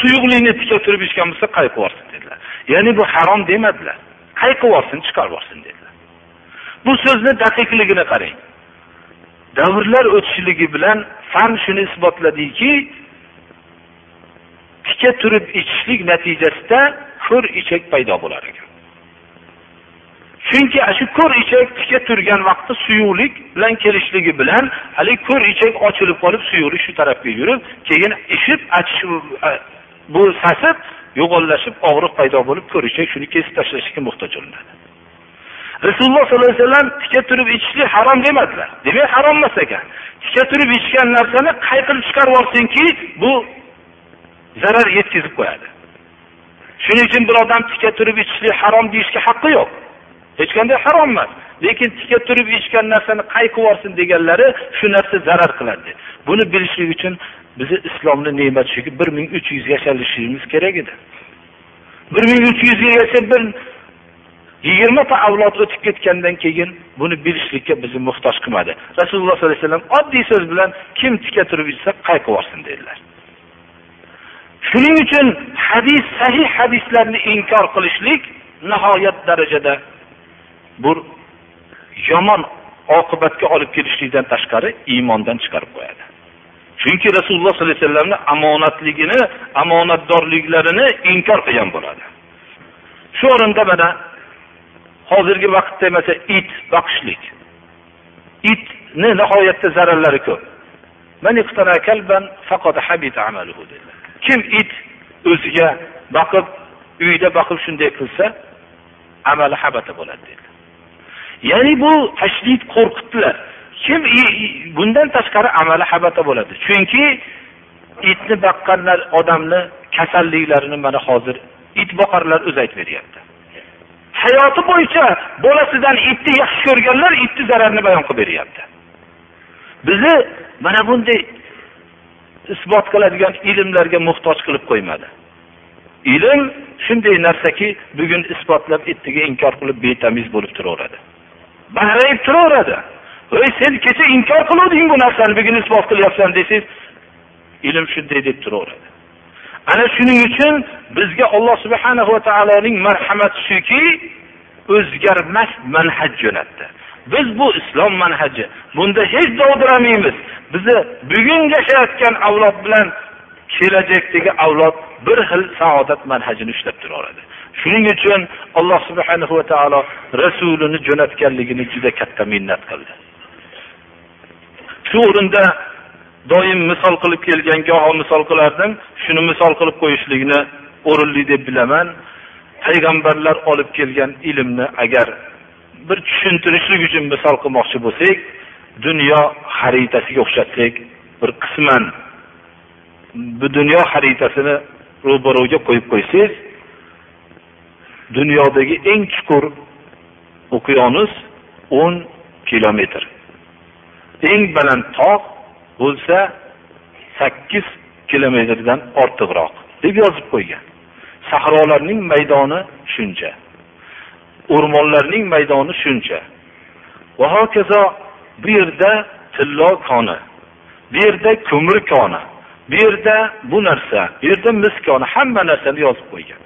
Suyuqlikni tika turib ichgan bo'lsa qayqib yuborsin dedilar. Ya'ni bu harom demadilar. Qayqib yuborsin chiqarib yuborsin dedilar. Bu so'zni daqiqligini qarang. Davrlar o'tishligi bilan fan shuni isbotladiki tika turib ichishlik natijasida ko'r ichak paydo bo'lar ekan. Chunki shu ko'r ichak tika turgan vaqtda suyuqlik bilan kelishligi bilan haligi ko'r ichak ochilib qolib suyuqlik shu tarafga yurib keyin ishib achish bu sasib yo'g'onlashib og'riq paydo bo'lib ko'r shuni kesib tashlashga muhtoj bo'linadi rasululloh sollallohu alayhi vasallam tika turib ichishlik harom demadilar. Demak harom emas ekan. Tika turib ichgan narsani qay qilib chiqarib yuborsinki bu zarar yetkazib qo'yadi. Shuning uchun bir odam tika turib ichishlik harom deyishga haqqi yo'q. Hech qanday harom emas. Lekin tika turib ichgan narsani qay qilib yuborsin deganlari shu narsa zarar qiladi. Buni bilishlik uchun bizni islomni ne'mati shuki bir ming uch yuz yashalishimiz kerak edi. Bir ming uch yuz yilgacha bir yigirmata avlod o'tib ketgandan keyin buni bilishlikka bizni muhtoj qilmadi. Rasululloh sollallohu alayhi vasallam oddiy so'z bilan kim tika turib ichsa qayqib yuborsin dedilar. Shuning uchun hadis sahih hadislarni inkor qilishlik nihoyat darajada bu yomon oqibatga olib kelishlikdan tashqari iymondan chiqarib qo'yadi. Chunki rasululloh sollallohu alayhi vasallamni omonatligini omonatdorliklarini inkor qilgan bo'ladi. Shu o'rinda mana hozirgi vaqtda masalan it boqishlik. Itni nihoyatda zararlari ko'p. Kim it o'ziga boqib uyda boqib shunday qilsa amali habata bo'ladi dedi. Ya'ni bu tashdid qo'rqitdilar kim bundan tashqari amali habata bo'ladi. Chunki itni boqqanlar odamni kasalliklarini mana hozir it boqarlar o'zi aytib beryapti. Hayoti bo'yicha bolasidan itni yaxshi ko'rganlar itni zararini bayon qilib beryapti. Bizni mana bunday isbot qiladigan ilmlarga muhtoj qilib qo'ymadi. Ilm shunday narsaki bugun isbotlab ertaga inkor qilib betamiz bo'lib turaveradi. Bahrayib turaveradi. Ey sen kecha inkor qiluvding bu narsani bugun isbot qilyapsan desangiz ilm shunday deb turaveradi ana shuning uchun bizga alloh subhanahu va taoloning marhamati shuki o'zgarmas manhaj jo'natdi biz bu islom manhaji bunda hech dovdiramaymiz bizni bugun yashayotgan avlod bilan kelajakdagi avlod bir xil saodat manhajini ushlab turaveradi shuning uchun alloh subhanahu va taolo rasulini jo'natganligini juda katta minnat qildi shu o'rinda doim misol qilib kelgan goho misol qilardim shuni misol qilib qo'yishlikni o'rinli deb bilaman. Payg'ambarlar olib kelgan ilmni agar bir tushuntirishlik uchun misol qilmoqchi bo'lsak dunyo xaritasiga o'xshatsak bir qisman bu dunyo xaritasini ro'baro'ga qo'yib qo'ysangiz dunyodagi eng chuqur okeanus o'n kilometr. Eng baland tog' bo'lsa sakkiz kilometrdan ortiqroq deb yozib qo'ygan. Sahrolarning maydoni shuncha. O'rmonlarning maydoni shuncha. Va hokazo bu yerda tillo koni bu yerda ko'mir koni bu yerda bu narsa bu yerda mis koni hamma narsani yozib qo'ygan.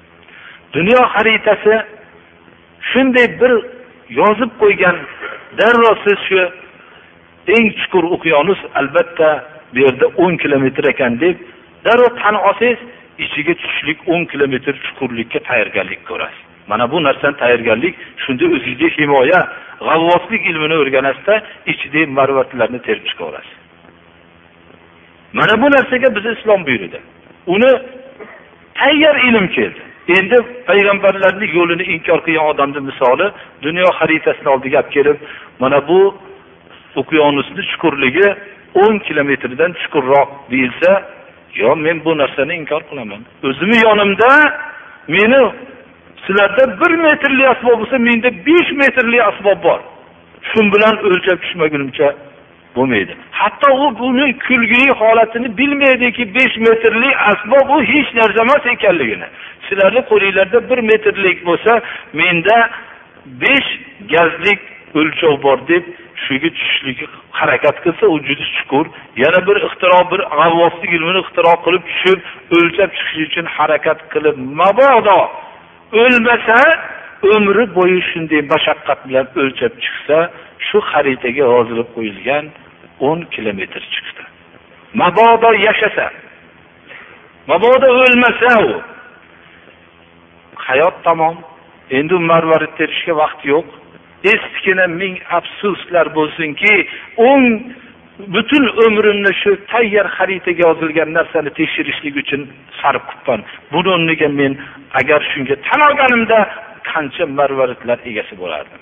Dunyo xaritasi shunday bir yozib qo'ygan. Darrov siz shu eng chuqur okeanus albatta bu yerda o'n kilometr ekan deb darrov tan olsangiz ichiga tushishlik o'n kilometr chuqurlikka tayyorgarlik ko'rasiz. Mana bu narsani tayyorgarlik shunda o'zingizga himoya g'avvoslik ilmini o'rganasizda ichidagi marvatlarni terib chiqaverasiz. Mana bu narsaga bizni islom buyurdi. Uni tayyor ilm keldi. Endi payg'ambarlarni yo'lini inkor qilgan odamni misoli dunyo xaritasini oldiga olib kelib mana bu okeanusni chuqurligi o'n kilometrdan chuqurroq deyilsa yo men bu narsani inkor qilaman. O'zimni yonimda? Meni sizlarda bir metrli asbob bo'lsa menda besh metrli asbob bor. Shu bilan o'lchab tushmagunimcha bo'lmaydi. Hatto u buni kulgili holatini bilmaydiki besh metrli asbob u hech narsa emas ekanligini. Sizlarni qo'linglarda bir metrlik bo'lsa menda besh gazlik o'lchov bor deb shuga tushishlikka harakat qilsa u juda chuqur. Yana bir ixtiro bir g'avvoslik ilmini ixtiro qilib tushib o'lchab chiqish uchun harakat qilib mabodo o'lmasa umri bo'yi shunday mashaqqat bilan o'lchab chiqsa shu xaritaga yozilib qo'yilgan o'n kilometr chiqdi. Mabodo yashasa mabodo o'lmasa u hayot tamom. Endi marvarid terishga vaqt yo'q. Eskigina ming afsuslar bo'lsinki o'n butun umrimni shu tayyor xaritaga yozilgan narsani tekshirishlik uchun sarf qilibman buni o'rniga men agar shunga tan olganimda qancha marvaridlar egasi bo'lardim.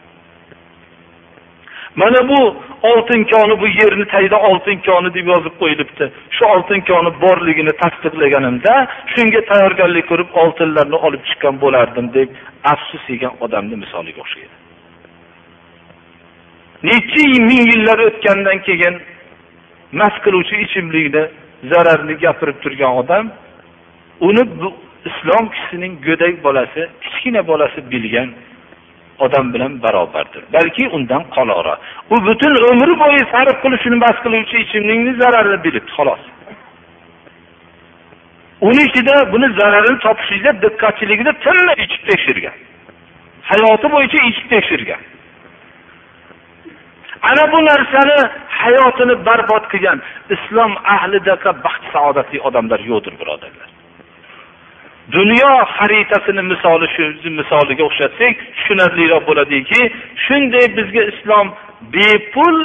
Mana bu oltin koni bu yerni tagida oltin koni deb yozib qo'yilibdi. Shu oltin koni borligini tasdiqlaganimda shunga tayyorgarlik ko'rib oltinlarni olib chiqqan bo'lardim deb afsus yegan odamni misoliga o'xshaydi. Necha ming yillar o'tgandan keyin mast qiluvchi ichimlikni zararli gapirib turgan odam uni bu islom kishisining go'dak bolasi kichkina bolasi bilgan odam bilan barobardir. Balki undan qoloqroq. U butun umri bo'yi sarf qilib shuni mast qiluvchi ichimlikni zararini bilibdi xolos. Uni ichida buni zararini topishlikda diqqatchiligida tinmay ichib tekshirgan. Hayoti bo'yicha ichib tekshirgan. Ana bu narsani hayotini barbod qilgan islom ahlidaqa baxt saodatli odamlar yo'qdir birodarlar. Dunyo xaritasini misoli shu misoliga o'xshatsak tushunarliroq bo'ladiki shunday bizga islom bepul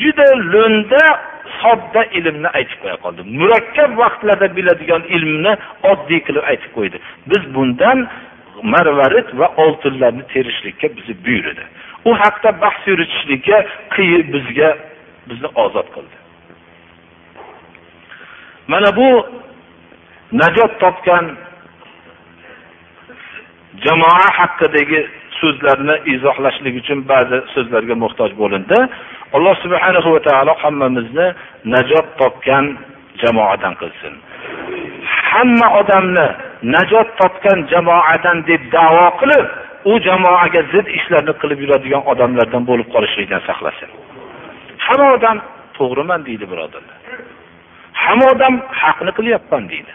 juda lo'nda sodda ilmni aytib qo'ya qoldi. Murakkab vaqtlarda biladigan ilmni oddiy qilib aytib qo'ydi. Biz bundan marvarid va oltinlarni terishlikka bizni buyurdi. U haqda bahs yuritishlikka qiyib bizga bizni ozod qildi. Mana bu najot topgan jamoa haqidagi so'zlarni izohlashlik uchun ba'zi so'zlarga muhtoj bo'lindi. Alloh subhanahu va taolo hammamizni najot topgan jamoadan qilsin. Hamma odamni najot topgan jamoadan deb davo qilib u jamoaga zid ishlarni qilib yuradigan odamlardan bo'lib qolishlikdan saqlasin. Hamma odam to'g'riman deydi birodarlar. Hamma odam haqni qilyapman deydi.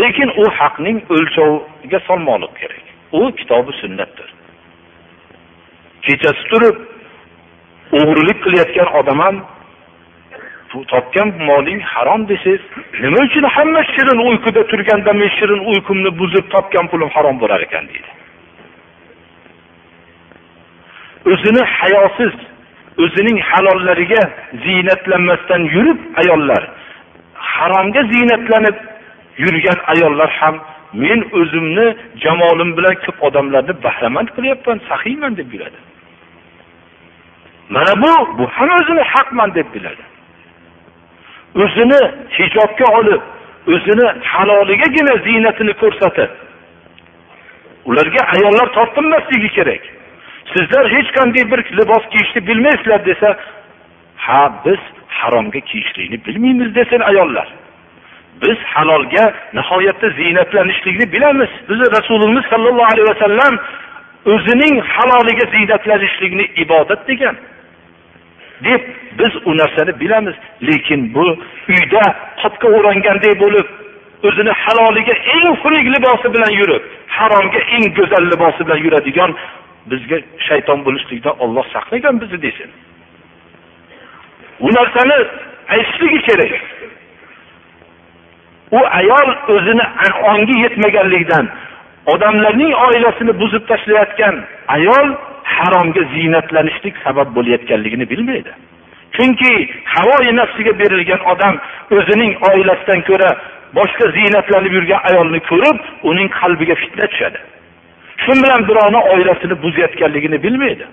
Lekin u haqning o'lchoviga solmoqlik kerak. U kitobi sunnatdir. Kechasi turib o'g'rilik qilayotgan odam ham topgan moling harom desangiz nima uchun hamma shirin uyquda turganda men shirin uyqumni buzib topgan pulim harom bo'lar ekan deydi. O'zini hayosiz o'zining halollariga ziynatlanmasdan yurib ayollar haromga ziynatlanib yurgan ayollar ham men o'zimni jamolim bilan ko'p odamlarni bahramand qilyapman saxiyman deb yuradi mana bu bu ham o'zini haqman deb biladi. O'zini hijobga olib o'zini haloligagina ziynatini ko'rsatib ularga ayollar tortinmasligi kerak. Sizlar hech qanday bir libos kiyishni bilmaysizlar desa ha biz haromga kiyishlikni bilmaymiz desin ayollar. Biz halolga nihoyatda ziynatlanishlikni bilamiz. Bizni rasulimiz sollallohu alayhi vasallam o'zining haloliga ziynatlanishlikni ibodat degan deb biz u narsani bilamiz. Lekin bu uyda qopga o'ranganday bo'lib o'zini haloliga eng xunuk libosi bilan yurib haromga eng go'zal libosi bilan yuradigan bizga shayton bo'lishlikdan olloh saqlagan bizni desin. U narsani aytishligi kerak. U ayol o'zini ongi yetmaganligidan odamlarning oilasini buzib tashlayotgan ayol haromga ziynatlanishlik sabab bo'layotganligini bilmaydi. Chunki havoyi nafsiga berilgan odam o'zining oilasidan ko'ra boshqa ziynatlanib yurgan ayolni ko'rib uning qalbiga fitna tushadi. Shu bilan birovni oilasini buzayotganligini bilmaydi.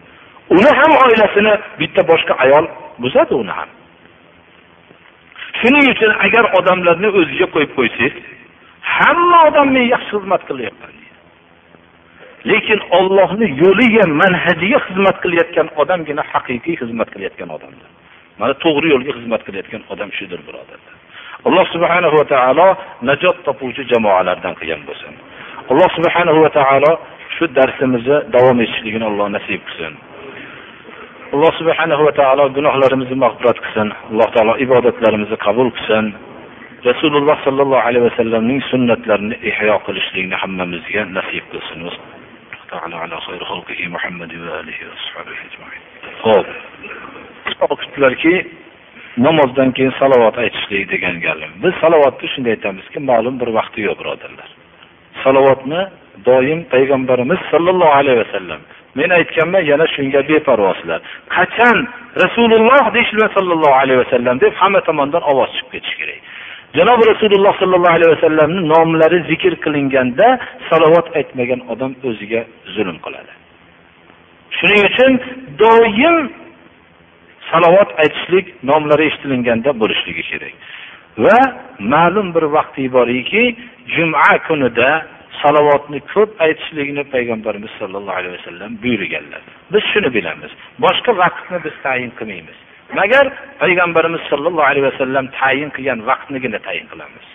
Uni ham oilasini bitta boshqa ayol buzadi uni ham. Shuning uchun agar odamlarni o'ziga qo'yib qo'ysangiz hamma odam men yaxshi xizmat qilyapman. Lekin ollohni yo'liga manhajiga xizmat qilayotgan odamgina haqiqiy xizmat qilayotgan odamdir. Mana to'g'ri yo'lga xizmat qilayotgan odam shudir birodarlar. Alloh subhanahu va taolo najot topuvchi jamoalardan qilgan bo'lsin. Alloh subhanahu va taolo shu darsimizni davom etishligini alloh nasib qilsin. Alloh subhanahu va taolo gunohlarimizni mag'firat qilsin. Alloh taolo ibodatlarimizni qabul qilsin. Rasululloh sollallohu alayhi vasallamning sunnatlarini ihyo qilishlikni hammamizga nasib qilsin. Ho'p o'qitdilarki namozdan keyin salovat aytishlik degan galim. Biz salovatni shunday aytamizki ma'lum bir vaqti yo'q birodarlar. Salovatni doim payg'ambarimiz sollallohu alayhi vasallam men aytganman yana shunga beparvosizlar qachon rasululloh deyishlar sollallohu alayhi vasallam deb hamma tomondan ovoz chiqib ketishi kerak? Janob rasululloh sollallohu alayhi vasallamni nomlari zikr qilinganda salovat aytmagan odam o'ziga zulm qiladi. Shuning uchun doim salovat aytishlik nomlari eshitilganda bo'lishligi kerak. Va ma'lum bir vaqti boriki juma kunida salovatni ko'p aytishlikni payg'ambarimiz sollallohu alayhi vasallam buyurganlar. Biz shuni bilamiz. Boshqa vaqtni biz tayin qilmaymiz. Magar payg'ambarimiz sollallohu alayhi vasallam tayin qilgan vaqtnigina tayin qilamiz.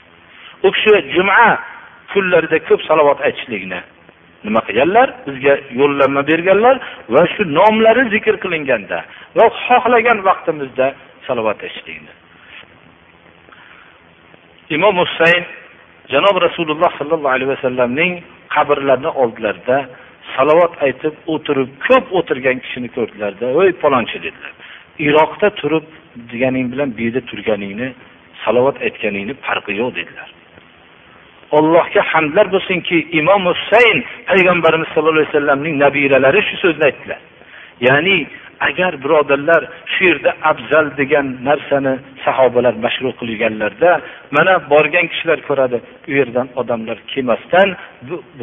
U kishi juma kunlarida ko'p salovat aytishlikni nima qilganlar? Bizga yo'llanma berganlar va shu nomlari zikr qilinganda va xohlagan vaqtimizda salovat aytishlikni imom husayn janob rasululloh sollallohu alayhi vasallamning qabrlarini oldilarida salovat aytib o'tirib ko'p o'tirgan kishini ko'rdilarda voy palonchi dedilar. Iroqda turib deganing bilan bu yerda turganingni salovat aytganingni farqi yo'q dedilar. Allohga hamdlar bo'lsinki imom husayn payg'ambarimiz sallallohu alayhi vasallamning nabiralari shu so'zni aytdilar. Ya'ni agar birodarlar shu yerda afzal degan narsani sahobalar mashru qilganlarda mana borgan kishilar ko'radi u yerdan odamlar kelmasdan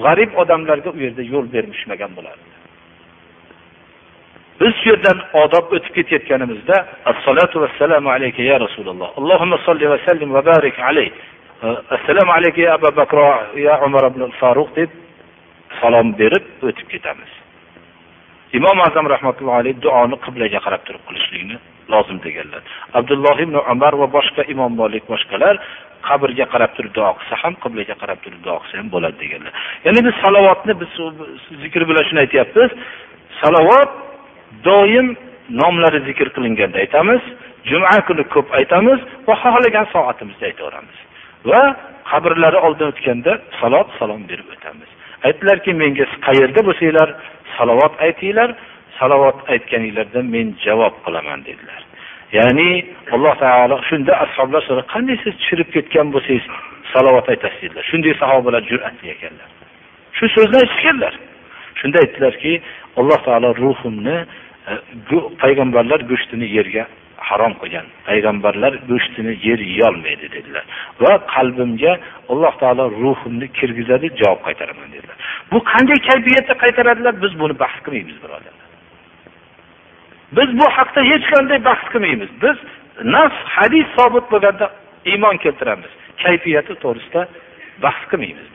g'arib odamlarga u yerda yo'l bermishmagan bo'lardi. Biz shu yerdan odob o'tib ketayotganimizda assalotu vassalamu alayka ya rasululloh. Allohumma solli va sallim va barik alayh assalomu alayka ya abu bakro ya umar ibn faruq deb salom berib o'tib ketamiz. Imom azam rahmatullohi alayhi duoni qiblaga qarab turib qilishlikni lozim deganlar. Abdulloh ibn umar va boshqa imom molik boshqalar qabrga qarab turib duo qilsa ham qiblaga qarab turib duo qilsa ham bo'ladi deganlar. Ya'ni biz salovatni biz zikr bilan shuni aytyapmiz. Salovat doim nomlari zikr qilinganda aytamiz juma kuni ko'p aytamiz va xohlagan soatimizda aytaveramiz. Va qabrlari oldidan o'tganda salot salom berib o'tamiz. Aytdilarki menga qayerda bo'lsanglar salovat aytinglar salovat aytganinglarda men javob qilaman dedilar. Ya'ni alloh taolo shunda ashoblar so'radi qanday siz tushirib ketgan bo'lsangiz salovat aytasiz? dedilar. Shunday sahobalar jur'atli ekanlar shu so'zni aytishganlar. Shunda aytdilarki alloh taolo ruhimni e, payg'ambarlar go'shtini yerga harom qilgan. Payg'ambarlar go'shtini yer yeyolmaydi dedilar. Va qalbimga alloh taolo ruhimni kirgizadi javob qaytaraman dedilar. Bu qanday kayfiyatda qaytaradilar? Biz buni bahs qilmaymiz birodarlar. Biz bu haqda hech qanday bahs qilmaymiz. Biz nas hadis sobit bo'lganda iymon keltiramiz. Kayfiyati to'g'risida bahs qilmaymiz